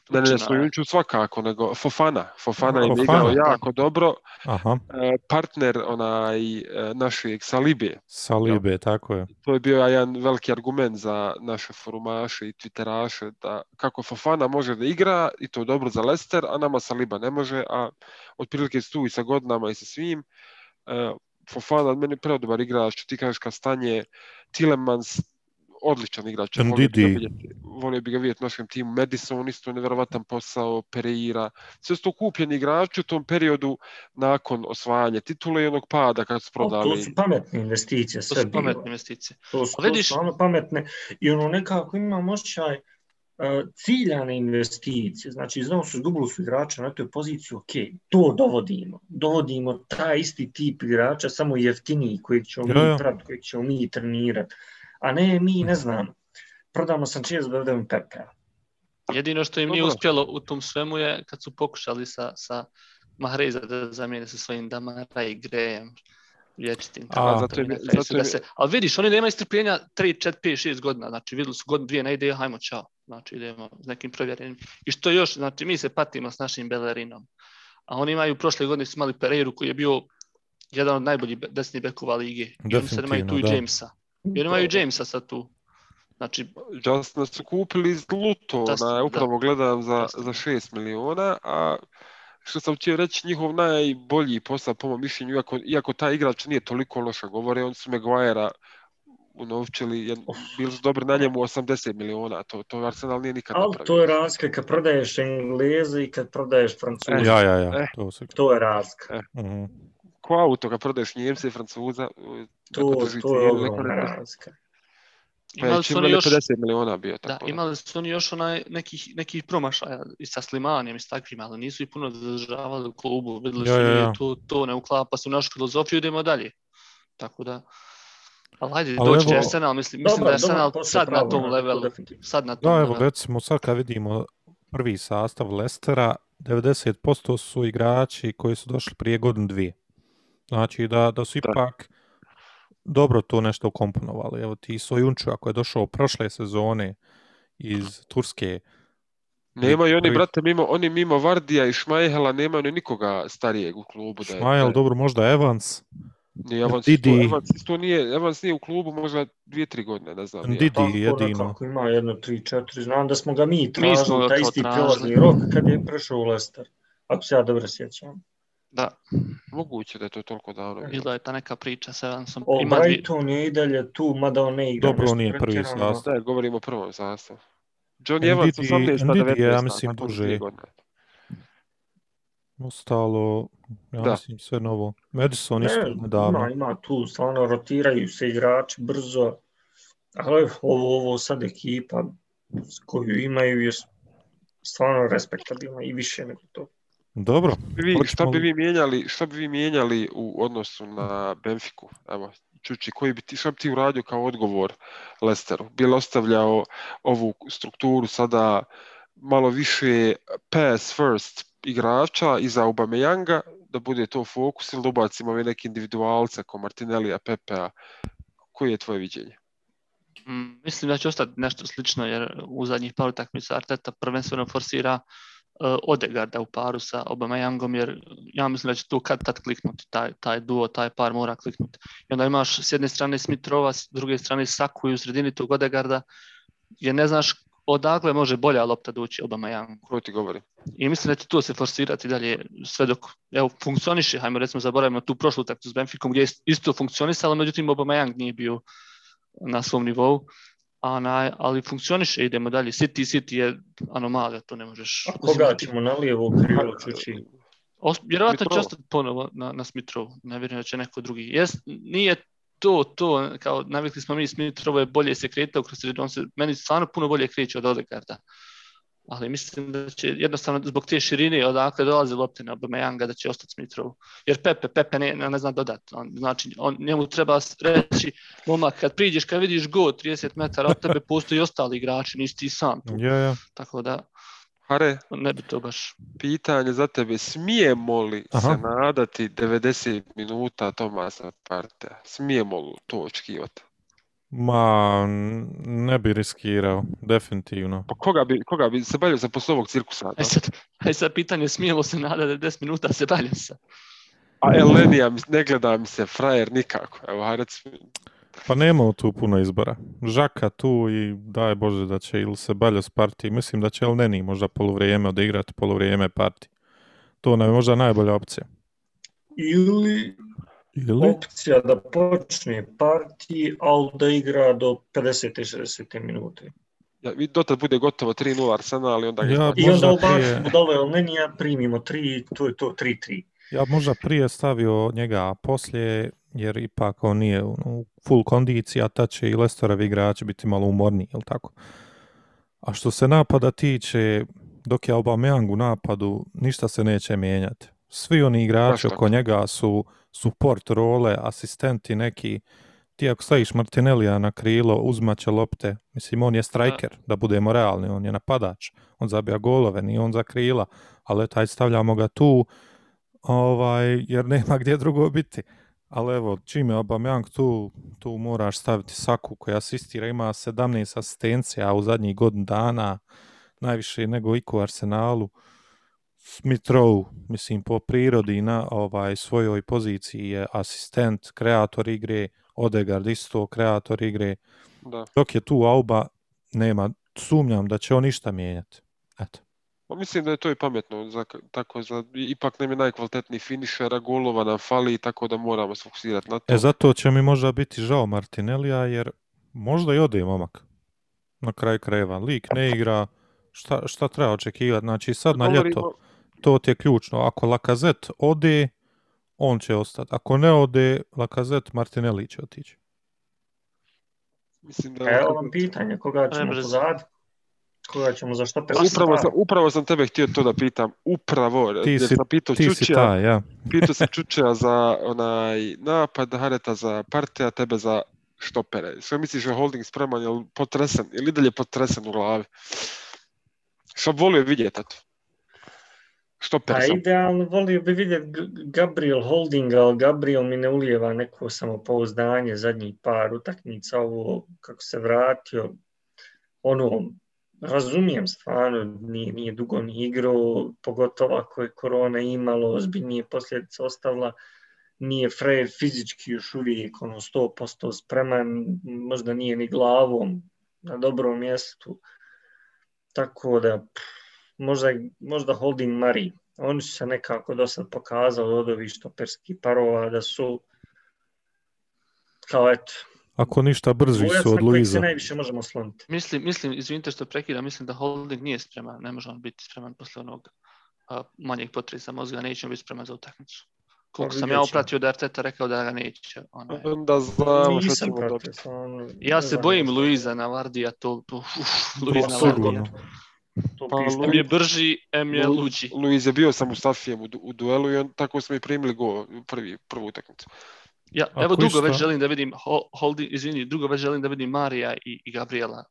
Ne, ne, Tučina, Stojunču svakako, nego Fofana. Fofana je igrao jako dobro. Aha, E, partner onaj e, našeg Salibe. Salibe, tako je. To je bio jedan veliki argument za naše forumaše i twitteraše da kako Fofana može da igra i to je dobro za Leicester, a nama Saliba ne može, a otprilike su tu i sa godinama i sa svim. E, Fofana od meni predobar igrač, ti kažeš Kastanje, Tillemans, odličan igrač. Volio bi ga Ndidi. vidjeti, volio bi ga vidjeti u našem timu. Madison isto nevjerovatan posao, Pereira. Sve su to kupljeni igrači u tom periodu nakon osvajanja titule i onog pada kad su Ali to prodali. su pametne investicije, To sve su bilo. pametne investicije. To su, A to vidiš- su stvarno pametne i ono nekako imam osjećaj uh, ciljane investicije, znači znao su izgubili su igrača na toj poziciji, ok, to dovodimo, dovodimo taj isti tip igrača, samo jeftiniji kojeg ćemo Ja, ja. prat, kojeg ćemo mi trenirati, a ne mi ne znam, prodamo Sanchez da dovedemo Pepea. Jedino što im nije uspjelo u tom svemu je kad su pokušali sa, sa Mahreza da zamijene sa svojim Damara i Grejem vječitim. A, zato je- zato je- se, ali vidiš, oni nemaju strpljenja 3, 4, 5, 6 godina, znači vidjeli su godinu, dvije, ne ide, hajmo, čao. Znači idemo s nekim provjerenim. I što još, znači mi se patimo s našim Belerinom. A oni imaju, prošle godine su imali Pereiru koji je bio jedan od najboljih desnih bekova lige. I oni sad imaju tu i da. Jamesa. I oni imaju Jamesa sad tu. Znači, Justina su kupili iz Lutona, Justin, ja upravo gledam za, za 6 miliona, a što sam htio reći, njihov najbolji posao po mom mišljenju, iako, iako taj igrač nije toliko loša, govore, oni su Maguire unovčili, jed- bili su dobri na njemu 80 miliona, to, to Arsenal nije nikad Ali napravio. to je razlika kad prodaješ Engleze i kad prodaješ Francuze. Ja, ja, ja, Eh. to se... To je razlika. Mhm. Ko auto kad prodaješ Njemce i Francuza, To, neko drži to je neko ogromna ne drži. razlika. Pa imali je su oni čim još... 50 miliona bio Da, tako. imali su oni još onaj nekih, nekih promašaja i sa Slimanijem i s takvim, ali nisu i puno zadržavali u klubu. Vidjeli Ja, su ja, ja. to, to ne uklapa se u našu filozofiju, idemo dalje. Tako da, ali hajde, Ali doći će evo- Arsenal, mislim, mislim da je Arsenal sad na tom levelu. Sad na tom Da, evo levelu. recimo sad kad vidimo prvi sastav Lestera, 90% su igrači koji su došli prije godinu dvije. Znači da, da su Da. ipak dobro to nešto ukomponovali. Evo ti Sojunču, ako je došao prošle sezone iz Turske, Nemaju oni, prvi- brate, mimo, oni mimo Vardija i Šmajhela, nemaju ni nikoga starijeg u klubu. Da je, Šmajel, da je- dobro, možda Evans, Nije Evans, Didi. isto, Evans, isto nije, Evans nije u klubu možda dvije, tri godine, ne znam. Didi Tako jedino. nekako ima jedno, tri, četiri. Znam da smo ga mi tražili, taj isti prelazni rok kad je prešao u Leicester. Ako se ja dobro sjećam. Da, Moguće da je to toliko davno. bila je ta neka priča sa Evansom. O, Ima Brighton je i dalje tu, mada on ne igra. Dobro, on nije prvi sastav. Da, govorimo o prvom sastavu. John Evans 18 Ndidi je, ja 19 mislim, duže. Ostalo, ja Da. mislim, sve novo. Madison isto Ne, nedavno. ima, ima tu, stvarno rotiraju se igrači brzo, ali ovo, ovo sad ekipa s koju imaju je stvarno respektabilna i više nego to. Dobro. Vi, šta bi vi mijenjali, šta bi vi mijenjali u odnosu na Benfiku? Evo, Čuči, koji bi ti, šta bi ti uradio kao odgovor Lesteru? Bi li ostavljao ovu strukturu sada malo više pass first igrača iza Aubameyanga, da bude to fokus ili da ubacimo ove neke individualce kao Martinellija, Pepea? Koji je tvoje viđenje? Mm, Mislim da će ostati nešto slično jer u zadnjih par utakmica Arteta prvenstveno forsira uh, Odegarda u paru sa Aubameyangom jer ja mislim da će tu kad tad kliknuti taj, taj duo, taj par mora kliknuti. I onda imaš s jedne strane Smith-Rowa, s druge strane Saku i u sredini tog Odegarda jer ne znaš odakle može bolja lopta doći Aubameyang. Ko ti govori? I mislim da će to se forsirati dalje sve dok evo, funkcioniše, hajmo recimo zaboravimo tu prošlu utakmicu s Benficom gdje je isto funkcionisalo, međutim Aubameyang nije bio na svom nivou, a na, ali funkcioniše, idemo dalje. City, City je anomalija, to ne možeš A koga uzimati. ćemo na lijevo krilo čući? Vjerovatno će ostati ponovo na, na Smithrow, ne vjerujem da će neko drugi. Jes, nije to, to, kao navikli smo mi Smithrow je bolje se kretao kroz sredinu, on se meni stvarno puno bolje kreće od Odegarda. Ali mislim da će jednostavno zbog te širine odakle dolaze lopte na Aubameyanga da će ostati Smithrow. Jer Pepe, Pepe ne, ne zna dodat. On, znači, on, njemu treba reći, momak, kad priđeš, kad vidiš go 30 metara od tebe, postoji ostali igrači, nisi ti sam tu. Ja, ja. Tako da Hare, ne bi to baš... pitanje za tebe. Smijemo li Aha. se nadati 90 minuta Tomasa Partea? Smijemo li to očekivati? Ma, ne bi riskirao, definitivno. Pa koga bi, koga bi se bavio za posle ovog cirkusa? Aj sad, aj sad pitanje, smijemo se nadati da 10 minuta se balje sa. A Elenija ne gleda mi se frajer nikako. Evo, hajde reci mi. Pa nema tu puno izbora. Žaka tu i daj Bože da će ili se Baljos partiji. Mislim da će El Neni možda poluvrijeme odigrati poluvrijeme partiji. To nam je možda najbolja opcija. Ili Ili? opcija da počne partiji, ali da igra do 50. i 60. minute. Ja, vi dotad bude gotovo 3-0 Arsenal i onda ga Ja. I onda Možda prije- ubacimo dole Elnenija, primimo 3, to je to, 3-3. Ja možda prije stavio njega, a poslije, jer ipak on nije u u full kondiciji, a tad će i Lesterovi igrači biti malo umorniji, jel tako? A što se napada tiče, dok je Aubameyang u napadu, ništa se neće mijenjati. Svi oni igrači oko njega su support role, asistenti neki. Ti ako staviš Martinellija na krilo, uzmaće lopte. Mislim, on je striker, da budemo realni, on je napadač. On zabija golove, nije on za krila. Ali taj stavljamo ga tu, ovaj, jer nema gdje drugo biti. Ali evo, čim je Aubameyang tu, tu moraš staviti Saku koja asistira, ima 17 asistencija u zadnjih godinu dana, najviše nego iko u Arsenalu. Smith Rowe, mislim, po prirodi na ovaj svojoj poziciji je asistent, kreator igre, Odegaard isto kreator igre. Da. Dok je tu Auba, nema, sumnjam da će on ništa mijenjati. Eto. Pa mislim da je to i pametno, za, tako za, ipak nam je najkvalitetniji finišer, a golova nam fali, tako da moramo se fokusirati na to. E, zato će mi možda biti žao Martinellija, jer možda i ode momak. Na kraju krajeva. Lik ne igra, šta, šta treba očekivati? Znači, sad na Govorimo- ljeto, to ti je ključno. Ako Lakazet ode, on će ostati. Ako ne ode, Lakazet, Martinelli će otići. Mislim da... Evo vam pitanje, koga ćemo Prebrzo. pozad? Koga ćemo za šta Upravo sam, upravo sam tebe htio to da pitam. Upravo. Ti si- sam pitao Ti si Čučija, taj, ja. pitao sam Čučija za onaj napad, Hareta za partija, tebe za štopere. Što misliš o holding spreman, je potresen, ili dalje potresen u glavi? Što bi volio vidjeti, eto. Štoper Pa sam. idealno volio bi vidjeti Gabriel Holdinga, ali Gabriel mi ne ulijeva neko samopouzdanje zadnjih par utakmica, ovo kako se vratio, ono, razumijem stvarno, nije, nije dugo ni igrao, pogotovo ako je korona imalo, ozbiljnije posljedice ostavila, nije Fred fizički još uvijek ono 100% spreman, možda nije ni glavom na dobrom mjestu, tako da pff, možda, možda Holding Mari Oni su se nekako do sad pokazali od ovih štoperskih parova da su kao eto, Ako ništa brži dvojac su od Luiza. se najviše možemo sloniti. Mislim, mislim, izvinite što prekidam, mislim da Holding nije spreman, ne može on biti spreman posle onog a, manjeg potresa mozga, neće on biti spreman za utakmicu. Koliko Pa sam ja ćemo. upratio da Arteta rekao da ga neće. Onaj. Onda znamo što ćemo dobiti. stvarno. Ja se bojim. Luiza na Vardija, to, to uf, Luiz na. Vardija. To Pa, piše. M je brži, M je Lu- luđi. Luiz je bio sa Mustafijem u, du- u duelu i on, tako smo i primili go prvi, prvu utakmicu. Ja, Ako evo dugo već želim da vidim Ho- Holding, izvini, dugo već želim da vidim Marija i, i Gabriela.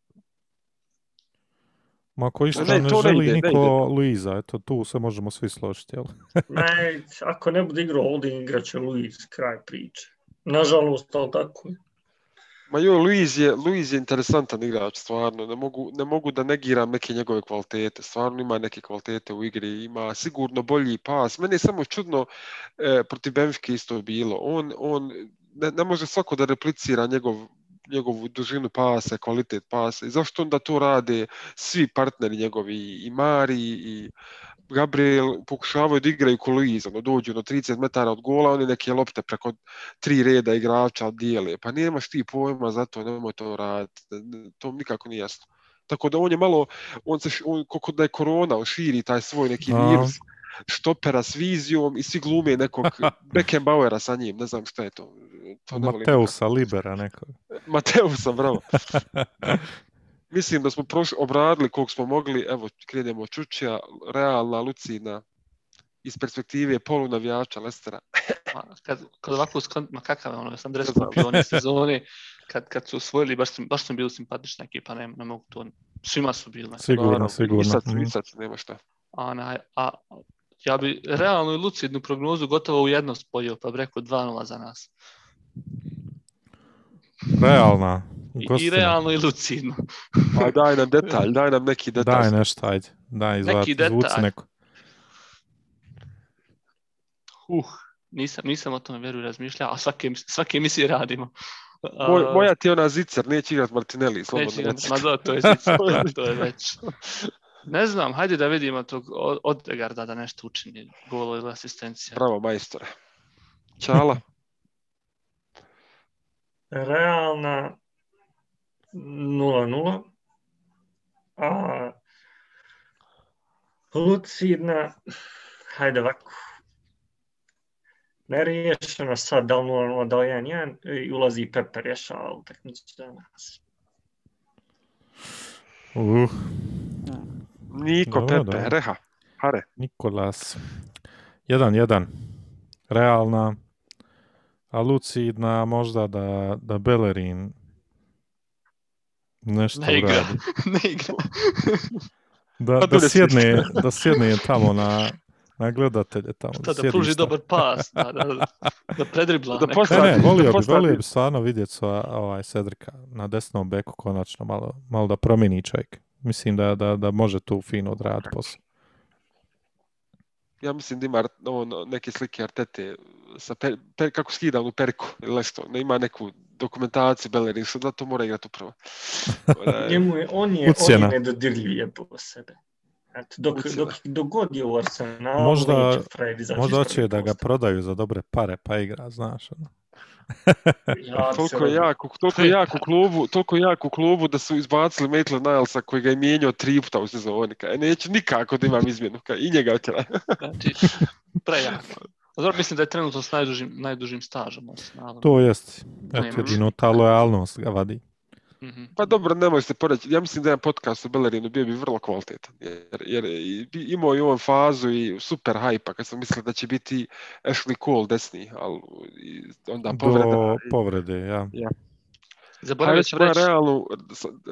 Ma ako išta Ne, ne, to ne želi ide, niko ide. Luiza, eto tu se možemo svi složiti, jel? Ne, ako ne bude igrao Holding, igrat će Luis, kraj priče. Nažalost, ali tako je. Ma jo, Luiz je, Luiz je interesantan igrač, stvarno. Ne mogu, ne mogu da negiram neke njegove kvalitete. Stvarno ima neke kvalitete u igri, ima sigurno bolji pas. Meni je samo čudno, e, protiv Benfike isto bilo. On, on ne, ne može svako da replicira njegov, njegovu dužinu pasa, kvalitet pasa. I zašto onda to rade svi partneri njegovi, i Mari, i Gabriel, pokušavaju da igraju ko ono, dođu do 30 metara od gola, oni neke lopte preko tri reda igrača dijele. Pa nemaš ti pojma za to, nemoj to raditi. To mi nikako nije jasno. Tako da on je malo, on se, on, koliko da je korona, on širi taj svoj neki A. virus štopera s vizijom i svi glume nekog Beckenbauera sa njim, ne znam šta je to. to ne Mateusa Libera neko. Mateusa, bravo. Mislim da smo prošli, obradili koliko smo mogli, evo krenemo od Čučija, realna, lucidna, iz perspektive polunavijača Lestera. Ma, kad, kad ovako ma kakav je ono, ja sam dres Ne kupio one sezone, kad, kad su osvojili, baš baš sam bio simpatična ekipa, ne, ne mogu to, svima su bili. znači, Sigurno, Naravno, sigurno. I sad, Mm. i sad nema šta. A, onaj, a ja bi realnu i lucidnu prognozu gotovo u jedno spojio, pa bi rekao 2-0 za nas. Realna. I, i Gostina. realno i lucidno. Aj, daj nam detalj, daj nam neki detalj. Daj nešto, ajde. Daj, izvati, Neki zvuci detalj. neko. Uh, nisam, nisam o tome vjeru razmišljao, a svake, svake emisije radimo. Moj, moja ti je ona zicer, neće igrat Martinelli, slobodno neće, reci. ma da, to je, zic- to je već. Ne znam, hajde da vidimo tog od- Odegarda da nešto učini, golo ili asistencija. Bravo, majstore. Ćala, Realna 0-0. A lucidna, hajde ovako. Neriješeno sad, da li 0-0, da li 1-1, i ulazi Pepe rješava utakmicu za nas. Uh, Niko, Dobro, Pepe, dobro. Reha, Hare. Nikolas. 1-1. Realna. A lucidna možda da, da Bellerin nešto Ne igra. uradi. ne igra. Da, Pa da, sjedne, da sjedne tamo na, na gledatelje tamo. Šta, da sjedi pruži šta. dobar pas, da, da, da predribla. Da. Ne, postavi- ne, da volio bi, volio bi stvarno vidjeti sva, ovaj Cedrika na desnom beku konačno malo, malo da promijeni čovjek. Mislim da, da, da može tu fino odraditi posao. Ja mislim da ima Ar- on, neke slike Artete sa per, per, kako skida onu periku ili nešto. Ne ima neku dokumentaciju Bellerin, što da to mora igrati upravo. Njemu je, on je, on Ucjena. je nedodirljiv jebo sebe. Eto, dok, dok, dok god je u Arsenalu, Možda- Možda hoće prve da ga prodaju za dobre pare pa igra, znaš. Ono. Ja se toliko je rodio. jak, u- toliko je jak u klubu, toliko je jak u klubu da su izbacili Maitland Nilesa koji ga je mijenjao tri puta u sezoni. Kaj, neću nikako da imam izmjenu. Kaj, I njega otjela. Znači, prejak. A Dobro, mislim da je trenutno s najdužim, najdužim stažom. u Arsenalu. To jest. Eto, jedino ta lojalnost ga vadi. Mhm. Pa dobro, nemoj se poreći. Ja mislim da je podcast o Bellerinu bio bi vrlo kvalitetan. Jer, jer i- imao je on fazu i super hajpa kad sam mislio da će biti Ashley Cole desni, ali i onda povreda. Do i- povrede, ja. Zaboravio reći sam ću ja reći, realnu,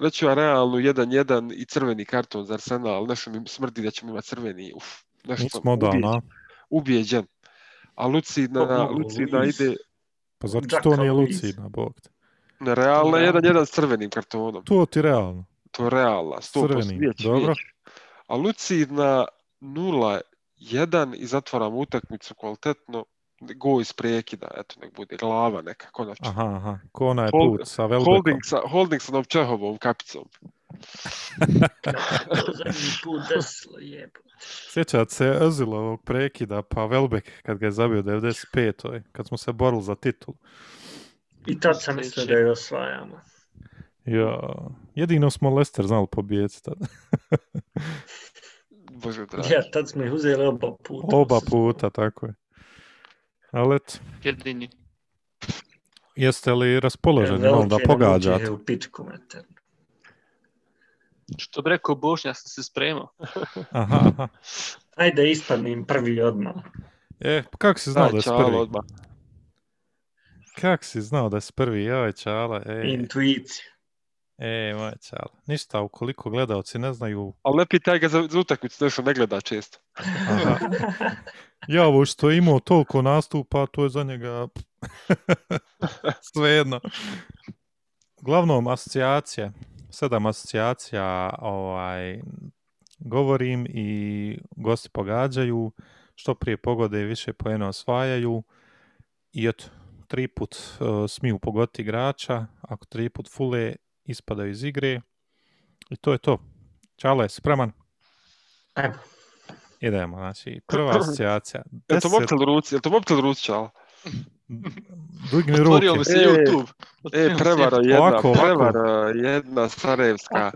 reći ću ja realnu 1-1 i crveni karton za Arsenal. Nešto mi smrdi da ćemo imati crveni. Uf, nešto sam Nismo odavno, ubijeđen. a? ubijeđen. A Lucidna, Mogu, Lucidna Luis. ide Pa zar Jack to nije lucidna, bog te. na realna Da. 1-1 s crvenim kartonom. To ti realno. To je realna, 100%. Crvenim, Vijeć, dobro. vijeć. A Lucidna 0-1 i zatvaramo utakmicu kvalitetno. Go iz prekida, eto, nek bude glava neka, konačno. Aha, aha. Ko onaj Hold- put sa Velbekom. Holding sa, holding sa Novčehovom kapicom. Zadnji put desilo, jebo. Sjećate se Ozilovog prekida, pa Welbeck kad ga je zabio 95. kad smo se borili za titul. I tad sam mislio da je osvajamo. Ja, jedino smo Leicester znali pobijediti tada. Bože dragi. Ja, tad smo ih uzeli oba puta. Oba puta, tako je. Ali eto, Jedini. jeste li raspoloženi malo da pogađate? U pičku meter. Što bi rekao Bošnja, ja sam se spremao. Aha, aha. Ajde, ispadnim prvi odmah. E, pa kako si znao da Daj, si prvi? odmah. Kako si znao da si prvi? Joj, čala, e, Intuicija. e, moja čala. Ništa, ukoliko gledalci ne znaju, Ali ne pitaj ga za, za utakmicu, nešto ne gleda često. aha, ja ovo što je imao toliko nastupa, to je za njega svejedno. Uglavnom, asocijacije, sedam asocijacija ovaj, govorim i gosti pogađaju, što prije pogode više poena osvajaju i eto, tri put uh, smiju pogoditi igrača, ako tri put fule, ispadaju iz igre i to je to. Čale, spreman? Evo, Idemo, znači, prva asocijacija. Je to mobitel ruci? Je to mobitel ruci, čalo? Digni Otvorio mi ruke. se E, YouTube. E, Otvorio se prevara jedna, Ovako, ovako. prevara jedna Sarajevska.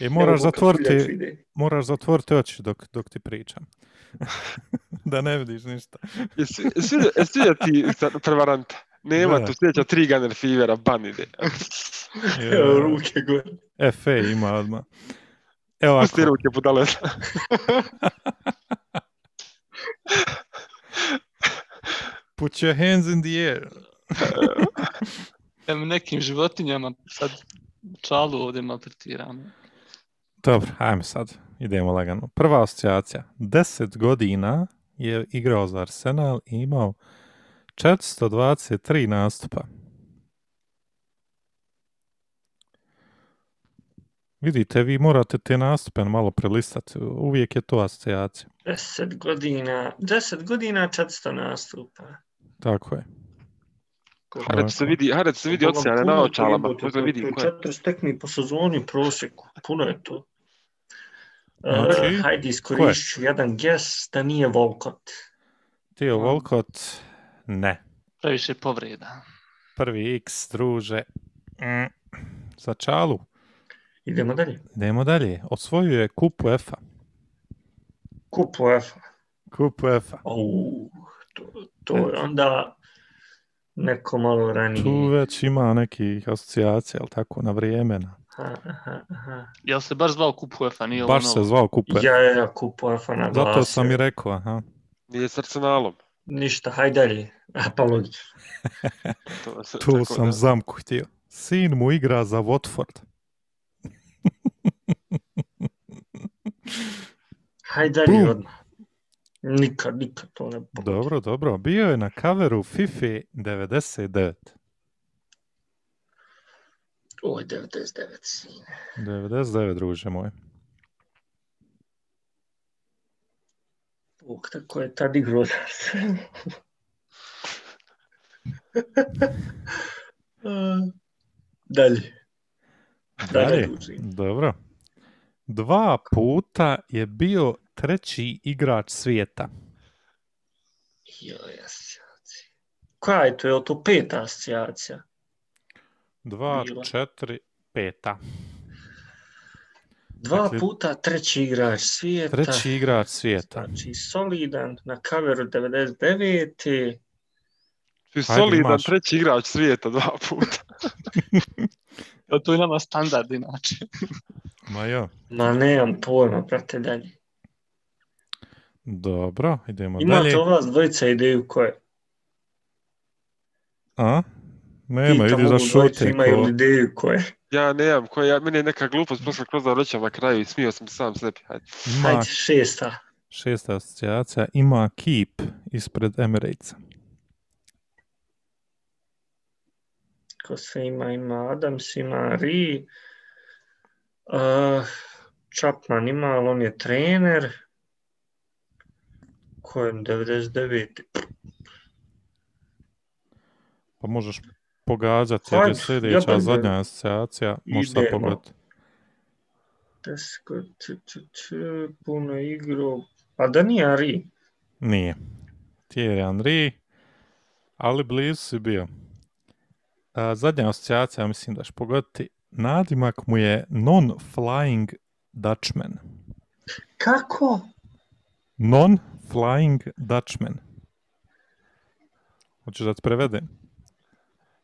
E, moraš zatvoriti, moraš zatvoriti oči dok, dok ti pričam. da ne vidiš ništa. Jesi jesi- jesi vidio ti prevaranta? Nema Da. tu sljedeća tri Gunner Fevera, ban ide. Evo, ruke gore. FA ima odmah. Evo Pusti ovako, ruke budale. Put your hands in the air. Evo nekim životinjama sad čalu ovdje maltretiramo. Dobro, ajme sad, idemo lagano. Prva asocijacija. 10 godina je igrao za Arsenal i imao 423 nastupa. Vidite, vi morate te nastupe malo prelistati. Uvijek je to asocijacija. 10 godina, 10 godina 400 nastupa. Tako je. Hajde se vidi, hajde se vidi puno na očalama. to- vidi to je ko je. Četiri stekmi po sezoni prosjeku, puno je to. E, Znači, hajde iskoristit ću jedan guess da nije Volkot. Tio Volkot, ne. Previše povreda. Prvi X, druže. Mm. Za čalu. Idemo dalje. Idemo dalje. Osvojio je kupu. Kup UEFA. Kupu EFA. Au, to, to je onda neko malo ranije. Tu već ima nekih asocijacija, ali tako, na vrijeme. Na... Aha, aha, aha. Jel se baš zvao Kup UEFA, nije ovo Baš se zvao kupu EFA. Ja, ja, kup UEFA naglasio. Zato sam i rekao, aha. Nije s Arsenalom. Ništa, hajde dalje. A pa. To se- Tu sam da- zamku htio. Sin mu igra za Watford. Hajde dalje Bum. odmah. Nikad, nikad to ne pogodi. Dobro, dobro. Bio je na kaveru FIFA 99. Ovo je 99, sine. 99, druže moj. Bog, tako je tad igrao za Arsenal. A, Dalje. Da Dalje. dužim. Dobro. Dva puta je bio treći igrač svijeta. Joj, asocijacija. Koja je to? Je li to peta asocijacija? Dva, Bila. četiri, peta. Dva Dakle, puta treći igrač svijeta. Treći igrač svijeta. Znači, solidan na kaveru 99. Ti Hajde, solidan imaš. treći igrač svijeta dva puta. To je nama standard inače. Ma jo. Ma nemam pojma, prate dalje. Dobro, idemo Imate dalje. ova dvojica ideju koje? A? Nema, Pitam idi za šute. Imaju Ko... ideju koje? Ja nemam, koja, ja, meni je neka glupost prošla kroz da rećem na kraju i smio sam se sam sebi. Hajde. Ima Hajde, šesta. šesta asocijacija. Ima Keep ispred Emiratesa. Ko sve ima, ima Adams, ima Ri. Uh, Chapman ima, ali on je trener. Ko je 99. Pa možeš pogađati, jer je Hajde, sljedeća jebem, zadnja asocijacija, može sad pogoditi. Tesko, č, č, č, puno igro. A da nije Ari. Nije. Thierry Henry, ali blizu si bio. A, zadnja asocijacija, mislim da ćeš pogoditi, nadimak mu je Non-Flying Dutchman. Kako? Non-Flying Dutchman. Hoćeš da ti prevedem?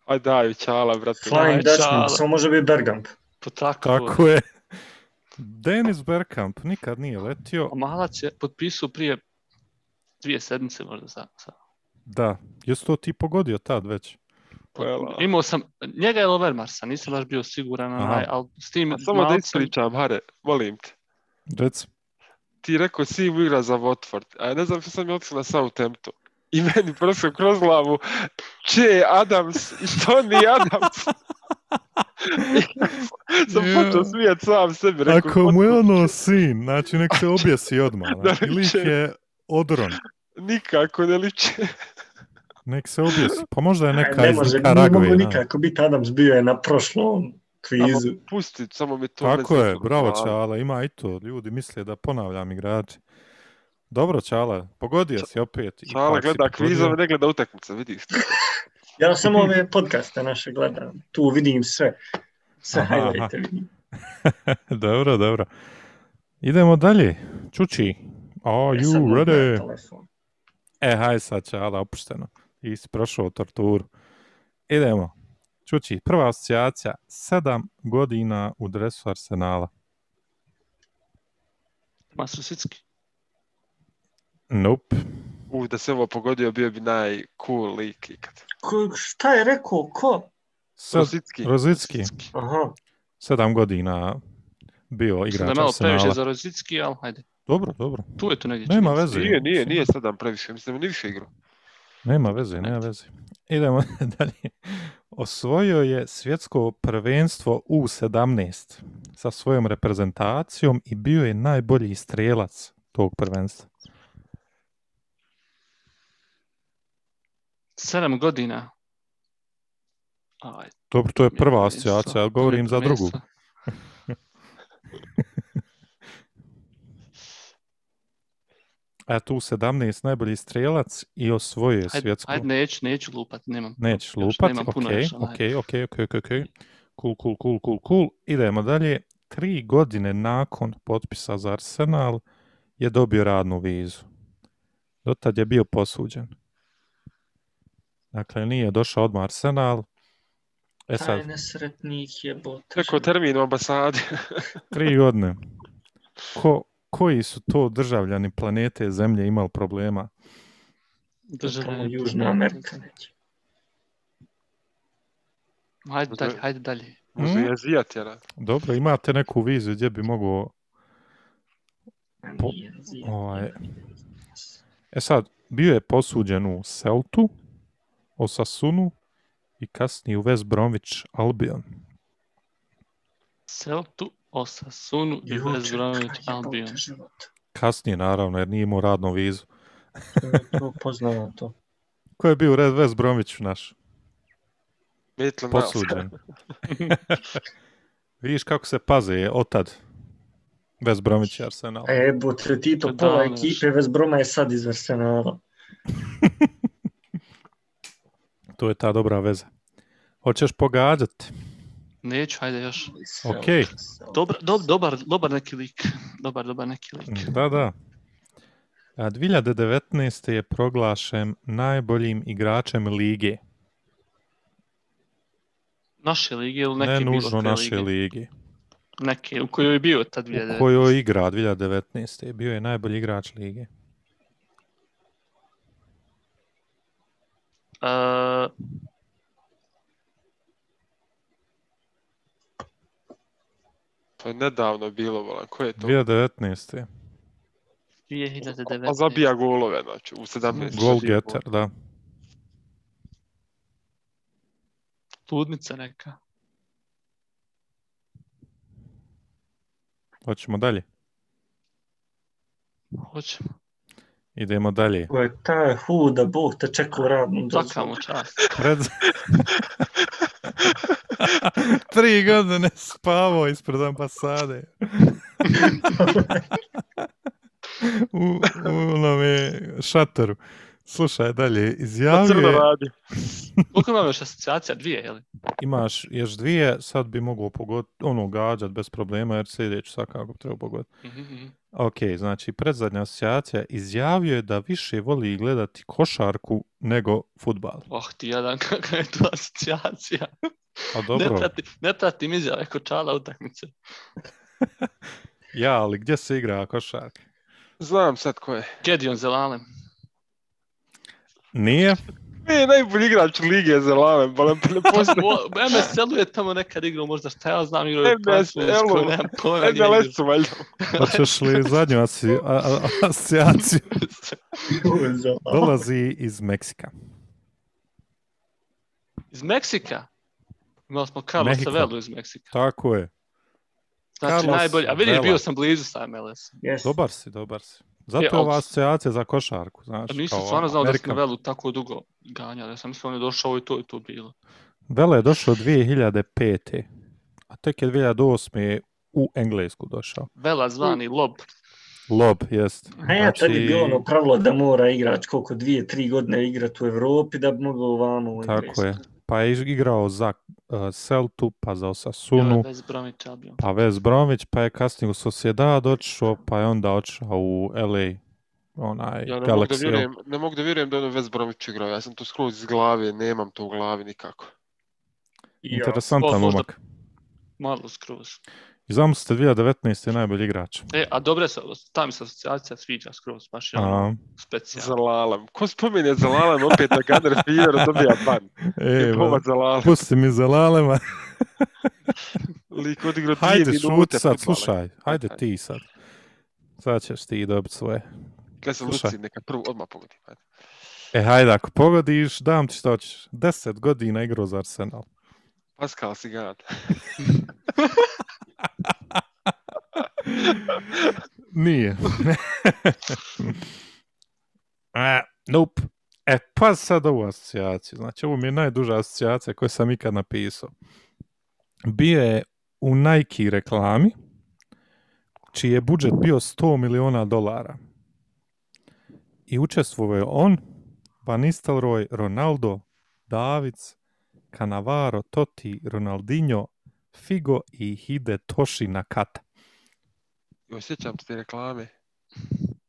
Aj daj, čala, brate. Flying Aj, Dutchman, čala. samo može biti Bergkamp. Pa tako. Tako je. Dennis Bergkamp nikad nije letio. A Malac je potpisao prije dvije sedmice možda sa, sa. Da, jesu to ti pogodio tad već? Pojela. Imao sam, njega je Overmarsa, nisam baš bio siguran, onaj, ali s tim A samo da Malcem- ispričam, Hare, molim te. Reci. Ti rekao Sim igra za Watford, a ja ne znam što sam je otišao na Southampton. I meni prošlo kroz glavu, Če Adams i Tony Adams. sam Ja. počeo smijat sam sebi. Rekao, Ako mu je "Watford ono sin, znači nek se objesi odmah. Da Znači, lik liče. je odron. Nikako ne liče. Nek se objesi. Pa možda je neka ne iz može, nije Nikaragve. mogu da. nikako biti Adams bio je na prošlom kvizu. Samo pusti, samo mi to Tako ne je, bravo. Čala, ima i to. Ljudi misle da ponavljam igrače. Dobro Čala, pogodio si opet. Čala gleda kvizove, ne gleda utakmice, vidiš. Ja samo ove podcaste naše gledam. Tu vidim sve. Sve Aha, highlighte vidim. dobro, dobro. Idemo dalje. Čuči, are E, you ready? E, haj sad Čala, opušteno. I si prošao torturu. Idemo. Čuči, prva asocijacija, sedam godina u dresu Arsenala. Masosicki. Nope. U, da se ovo pogodio, bio bi najcool lik ikad. Ko, šta je rekao? Ko? Sad, Rosicki. Rozicki, Aha. sedam godina bio igrač je malo previše Arsenala. za Rozicki, ali hajde. Dobro, dobro. Tu je tu negdje. Nema veze. Nije, nije, nije sedam previše, mislim da ni više igrao. Nema veze, nema veze. Idemo dalje. Osvojio je svjetsko prvenstvo U17 sa svojom reprezentacijom i bio je najbolji strelac tog prvenstva. Sedam godina. Aj, Dobro, to je prva asocijacija, ja govorim za drugu. A tu 17 najbolji strelac i osvojio je svjetsko. hajde, neću, neću lupat, nemam. Nećeš još lupat, nemam ok, puno još, ok, ok, ok, ok, ok. Cool, cool, cool, cool, cool. Idemo dalje. Tri godine nakon potpisa za Arsenal je dobio radnu vizu. Dotad je bio posuđen. Dakle, nije došao odmah Arsenal. E sad, Taj nesretnik je bot. Rekao termin u ambasadi. tri godine. Ko, koji su to državljani planete Zemlje imali problema? Državljani. Amerika. neće. Hajde dalje, hajde dalje. Možda Mm. je Azijat, jer Dobro, imate neku viziju gdje bi mogao... Po- ovaj, E sad, bio je posuđen u Celtu, Osasunu i kasnije u West Bromwich Albion. Celtu, Osasunu i West Bromwich je Albion. Kasnije, naravno, jer nije imao radnu vizu. To je to. Ko je bio u Red West Bromwichu naš? Maitland Posuđen. Vidiš kako se paze otad. West Bromwich i Arsenal. E, botre, Tito, To pola davno još. ekipe West Broma je sad iz Arsenala. To je ta dobra veza. Hoćeš pogađati? Neću, hajde još. Ok. Dobar, dob, dobar, dobar neki lik. Dobar, dobar neki lik. Da, da. A 2019. je proglašen najboljim igračem lige. Naše lige ili neke ne bilo nužno naše lige? lige. Neke, u kojoj je bio tad U 2019. kojoj igra 2019. Bio je najbolji igrač lige. Uh, To je nedavno bilo, volan. Ko je to? 2019. 2019. A zabija golove, znači, u 17. Goal zabija getter, da. Ludnica neka. Hoćemo dalje. Hoćemo. Idemo dalje. Ko je taj hu da Bog te čeka u radnom Svaka mu čast. Pred... Tri godine spavao ispred ambasade. u, u onome šatoru. Slušaj dalje, crno izjavio je, radi. Koliko imamo još asocijacija? Dvije, je li? imaš još dvije, sad bi mogao pogoditi, ono, gađat bez problema, jer sljedeću svakako bi trebao pogoditi. Mhm, mhm. Ok, znači, predzadnja asocijacija izjavio je da više voli gledati košarku nego futbal. Oh, ti jadan, kakva je to asocijacija. Ne, dobro, prati, ne pratim izjave kod čala utakmice. ja, ali gdje se igra košarka? Znam sad ko je. Gedion Zelalem. Nije? E, najbolji igrač lige za lave, pa ne, ne postoji. MSL-u je tamo nekad igrao, možda šta ja znam, igrao je MSL-u. Nemam pojma Ne, ne, lesu valjda. Hoćeš li zadnju asi- a- a- asocijaciju? Dolazi iz Meksika. Iz Meksika? Imali smo Carlos Mexico. Savelu iz Meksika. Tako je. Znači Carlos najbolji, a vidiš, Vela. bio sam blizu sa MLS. Yes. Dobar si, dobar si. Zato E, je ova asocijacija za košarku, znaš. A nisam kao stvarno znao da Amerikan. sam Velu tako dugo ganjao, ja sam mislio on je došao i to i to bilo. Vela je došao 2005. A tek je 2008. u Englesku došao. Vela zvani Lob. Lob, jest. A ja tad je Znači, bilo ono pravilo da mora igrač koliko dvije, tri godine igrati u Evropi da bi mogao ovamo u Tako Englesku. je. Pa je igrao za uh, Celtu, pa za Ja, Osasunu, bio. pa West Bromwich, pa je kasnije u Sociedad otišao, pa je onda otišao u LA, onaj Ja ne mogu, da Galaxy. vjerujem, ne mogu da vjerujem da je ono West Bromwich igrao. Ja sam to skroz iz glave, nemam to u glavi nikako. Ja. Interesantan momak. Malo skroz. I zamislite 2019. je najbolji igrač. E, a dobre se, ta mi se asocijacija sviđa skroz, baš je ono specijalno. Zalalam. Ko spominje Zalalam opet na Gunner Fever dobija ban. e, Zalalam. pusti mi za lalema. Lik odigrao dvije Hajde, minute. šuti sad, fudbala. slušaj. Hajde Ajde. ti sad. Sad ćeš ti dobiti svoje. Gle sam Slušaj. Luci, neka prvo odmah pogodi. Ajde. E, hajde, ako pogodiš, dam ti što hoćeš. Deset godina igrao za Arsenal. Pascal Sigan. Nije. e, nope. E, pa sad ovu asocijaciju. Znači, ovo mi je najduža asocijacija koju sam ikad napisao. Bio je u Nike reklami, čiji je budžet bio 100 miliona dolara. I učestvovao je on, Van Nistelrooy, Ronaldo, Davids, Cannavaro, Totti, Ronaldinho, Figo i Hidetoshi Nakata. Jo, sjećam se te reklame.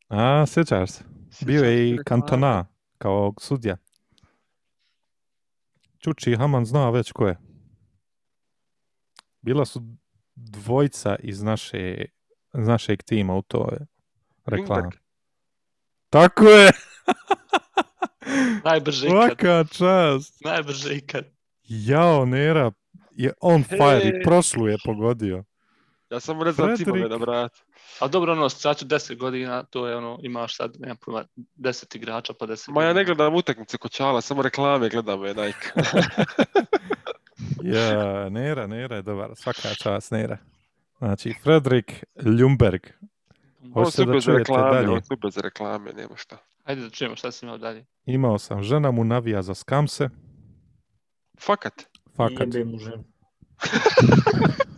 A, sjećaš se? Bio je i. Kantona kao sudja. Čuči Haman zna već ko je. Bila su dvojca iz naše, iz našeg tima u reklami. Ljungberg. Tako je! Najbrže ikad. Svaka čast! Najbrže ikad. Jao, Nera je on fire i prošlu je pogodio. Ja samo ne znam timove Fredrik. na brat. A dobro, ono, asociaciju 10 godina, to je ono, imaš sad, nemam pojma, 10 igrača pa 10 Ma ja ne gledam utakmice kod Čala, samo reklame gledam je Nike. Ja, Nera, Nera je dobar. Svaka čast, Nera. Znači, Fredrik Ljumberg. Hoćete su da bez reklame, on su bez reklame, nema šta. Ajde da čujemo šta si imao dalje. Imao sam, žena mu navija za skamse. Fakat. Fakat. Jebe mu ženu.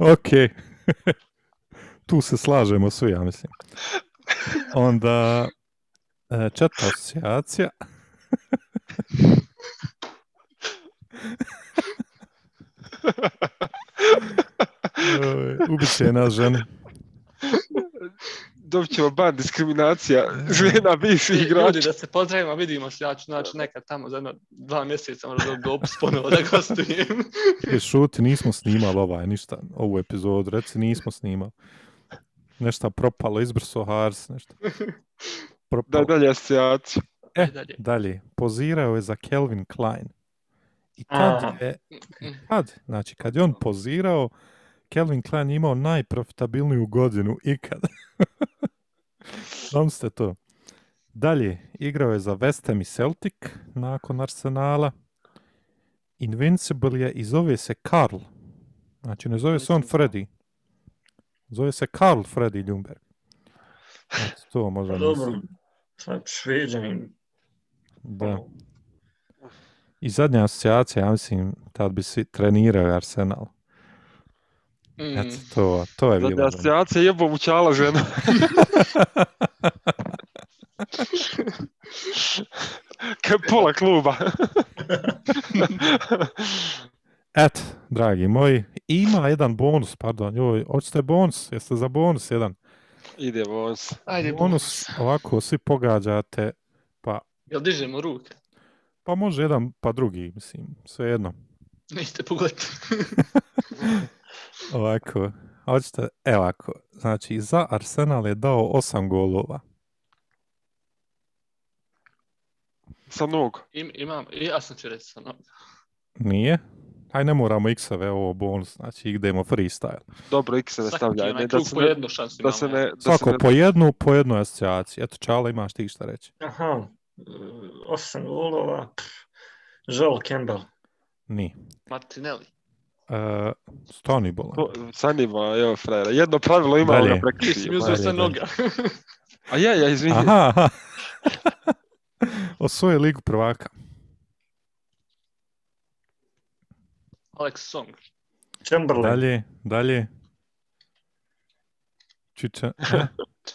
Ok. tu se slažemo svi, ja mislim. Onda, e, četvrta asocijacija. Oj, Ubit će nas žene. Dobit ćemo ban diskriminacija žena bivših Ljudi, igrača. da se pozdravimo, vidimo se, ja ću znači nekad tamo za jedno dva mjeseca možda dobiti dopis ponovo da gostujem. E, šuti, nismo snimali ovaj, ništa, ovu epizodu, reci nismo snimali. Nešto propalo, izbrso Hars, nešto. Da, Propalo. dalje asocijaciju. E, Ajde dalje. dalje, pozirao je za Calvin Klein. I kad Aha. je, kad, znači kad je on pozirao, Calvin Klein je imao najprofitabilniju godinu ikad. Znam ste to. Dalje, igrao je za West Ham i Celtic nakon Arsenala. Invincible je i zove se Karl. Znači ne zove se on Nisam. Freddy. Zove se Karl Freddy Ljumberg. Eto, to možda Pa nisi. dobro, Sad šveđanin. Da. I zadnja asocijacija, ja mislim, tad bi svi trenirao Arsenal. Mm. Eto, to, to je bilo. asocijacija jebo mu čala žena. Kaj pola kluba. Et, dragi moji, ima jedan bonus, pardon, joj, hoćete bonus, jeste za bonus jedan? Ide bonus. Ajde, Bonus, ovako, svi pogađate, pa, Jel dižemo ruke? pa može jedan, pa drugi, mislim, svejedno. Niste pogledati. Ovako, hoćete, evo ovako, znači, za Arsenal je dao osam golova. Sa nog. Im, imam, ja sam ću reći sa noga. Nije? Aj, ne moramo x-eve, ovo bonus, znači, idemo freestyle. Dobro, X se ne Svaki stavlja. onaj Ne, da se po jednu šansu da se ne, da se Svako ne, po jednu, po jednoj asocijaciji. Eto, Čala, imaš ti šta reći? Aha, e, osam golova. Joel Campbell. Ni. Martinelli. Uh, Stoni bolan. To- Sanima, evo frajera. Jedno pravilo ima Dalje. ga Ti si mi uzeo dalje, sa noga. A ja, ja, izvini. Aha, aha. Osvoje ligu prvaka. Alex Song. Chamberlain. Dalje, dalje. Čiča. Ne?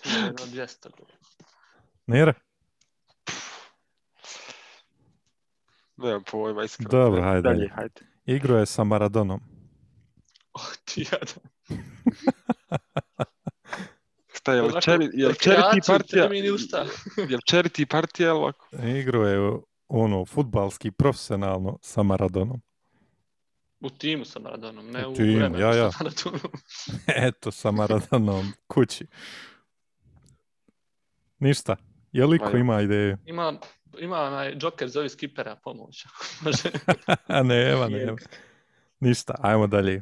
Ima 200 gola. Nera? Nemam pojma, iskreno. Dobro, hajde, dalje. hajde. Igro je sa Maradonom. Oh, ti jadan. Šta je, jel Onako, čeri, jel rekreaciju, charity partija? termin i usta. Jel charity partija ili ovako? Igro je ono, futbalski, profesionalno sa Maradonom. U timu sa Maradonom, ne U u, timu, vremenu ja, ja. sa Maradonom. Eto, sa Maradonom kući. Ništa. Je li ko ima ideju? Ima, ima onaj Joker zove skipera pomoć. Može. A nema, nema. Ništa, ajmo dalje.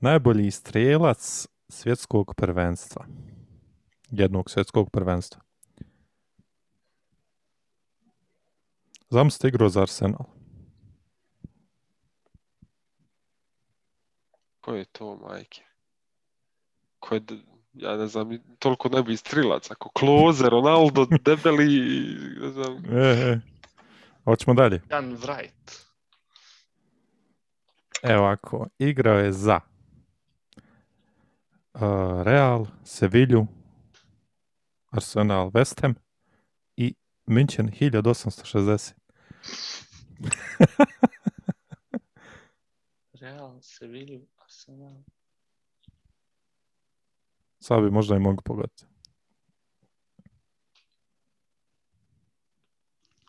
Najbolji strelac svjetskog prvenstva. Jednog svjetskog prvenstva. Zamislite igro za Arsenal. Ko je to, majke? Ko je, ja ne znam, toliko ne bi strilac. Ako Kloze, Ronaldo, debeli, ne znam. E, e. Hoćemo dalje. Jan Wright. Evo ovako, igrao je za uh, Real, Sevilju, Arsenal, West Ham i München 1860. Real, Sevilla, Arsenal. Sad bi možda i mogu pogoditi.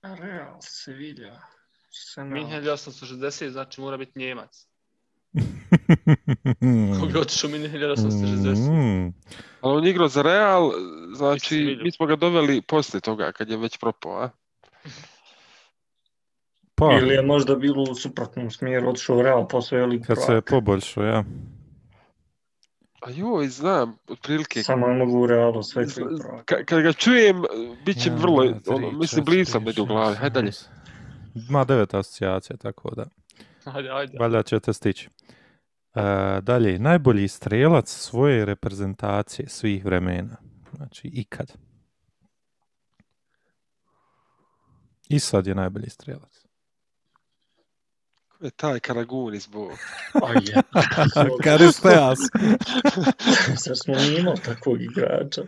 Real, Sevilla. Arsenal. Minhen 1860, znači mora biti Njemac. Koga je otišao Minhen 1860? Mm. Ali on igrao za Real, znači mi smo ga doveli poslije toga, kad je već propao, a? Pa, Ili je možda bilo u suprotnom smjeru, otišao u Real posle Ligu kad se je poboljšao, ja. A joj, znam, otprilike. Samo je mogu u Realu sve ka- kad ga čujem, bit će Ja, vrlo, tri, ono, mislim, blizu među u glavi. Hajde dalje. Ima devet asocijacija, tako da. Ajde, ajde. Valjda ćete stići. E, dalje, najbolji strelac svoje reprezentacije svih vremena. Znači, ikad. I sad je najbolji strelac. Je taj Karagunis, bo. Aj, je. Karisteas. Zar smo mi imali takvog igrača?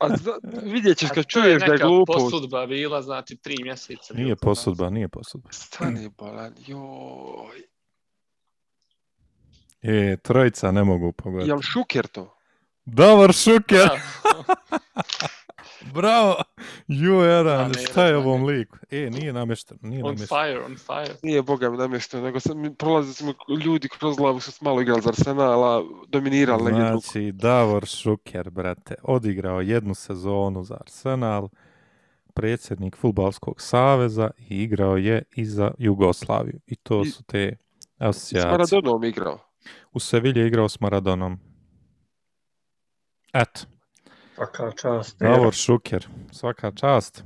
A zna, vidjet ćeš kad čuješ da je neka glupo. posudba bila, znači tri mjeseca. Nije posudba, nije posudba. Stani bolan, joj. E, trojica ne mogu pogoditi. Jel Šuker to? Davor Šuker! Da. Bravo! Ju, A, Eran, ne, šta je ovom liku? E, nije namješteno, nije On namješteno. fire, on fire. Nije Boga mi namješteno, nego sam, prolazili smo ljudi kroz glavu su malo igrali za Arsenala, dominirali negdje drugo. Znači, Davor Šuker, brate, odigrao jednu sezonu za Arsenal, predsjednik Futbalskog saveza i igrao je i za Jugoslaviju. I to I- su te S asocijacije. Maradonom igrao. U Sevilje je igrao s Maradonom. Eto, Svaka čast. Davor Šuker, svaka čast.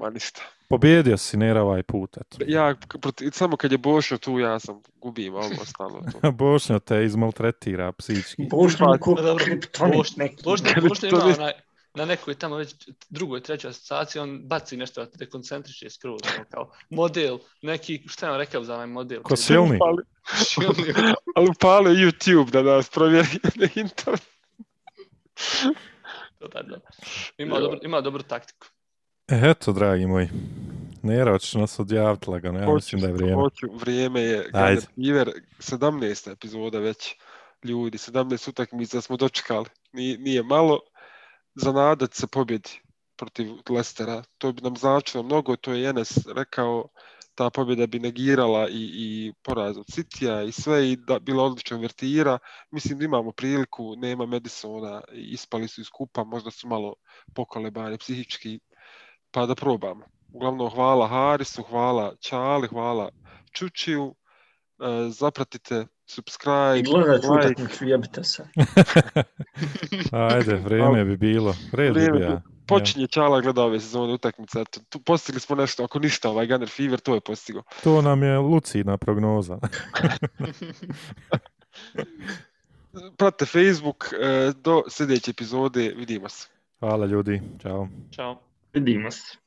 Ma ništa. Pobjedio si Nera ovaj put, eto. Ja, proti- samo kad je Bošo tu, ja sam gubim, a ovo ostalo to. Bošnja te izmaltretira psički. Bošnja ko Da, dobro. kriptonit Bošnja-. Bošnja, je Bošnja to ima ne- onaj, na nekoj tamo već drugoj, trećoj asociaciji, on baci nešto da te dekoncentriše skroz, ono kao model, neki, šta je on rekao za ovaj model? Ko silni? Ali, Silni. ali upale YouTube da nas provjeri na internet. Da, da. Ima, dobro, ima dobru taktiku. E, Eto, dragi moji. Nera, hoćeš nas odjaviti lagano, ja mislim da je vrijeme. Hoću, vrijeme je. Ajde. Fever, 17. epizoda već. Ljudi, 17 utakmica smo dočekali. Nije, nije malo za nadat se pobjedi protiv Lestera. To bi nam značilo mnogo, to je Enes rekao, ta pobjeda bi negirala i, i poraz od Citya i sve i da bila odlična vertira. Mislim da imamo priliku, nema Madisona, ispali su iz kupa, možda su malo pokolebani psihički, pa da probamo. Uglavnom, hvala Harisu, hvala Čali, hvala Čučiju. E, zapratite, subscribe, I gledajte like. utakmicu, jebite se. Ajde, vrijeme bi bilo. Red bi Vrijeme bio. Počinje Čala gleda ove sezone utakmice. Eto, tu postigli smo nešto, ako ništa, ovaj Gunner Fever, to je postigo. To nam je lucidna prognoza. Pratite Facebook, e, do sljedeće epizode, vidimo se. Hvala ljudi, čao. Ćao. Vidimo se.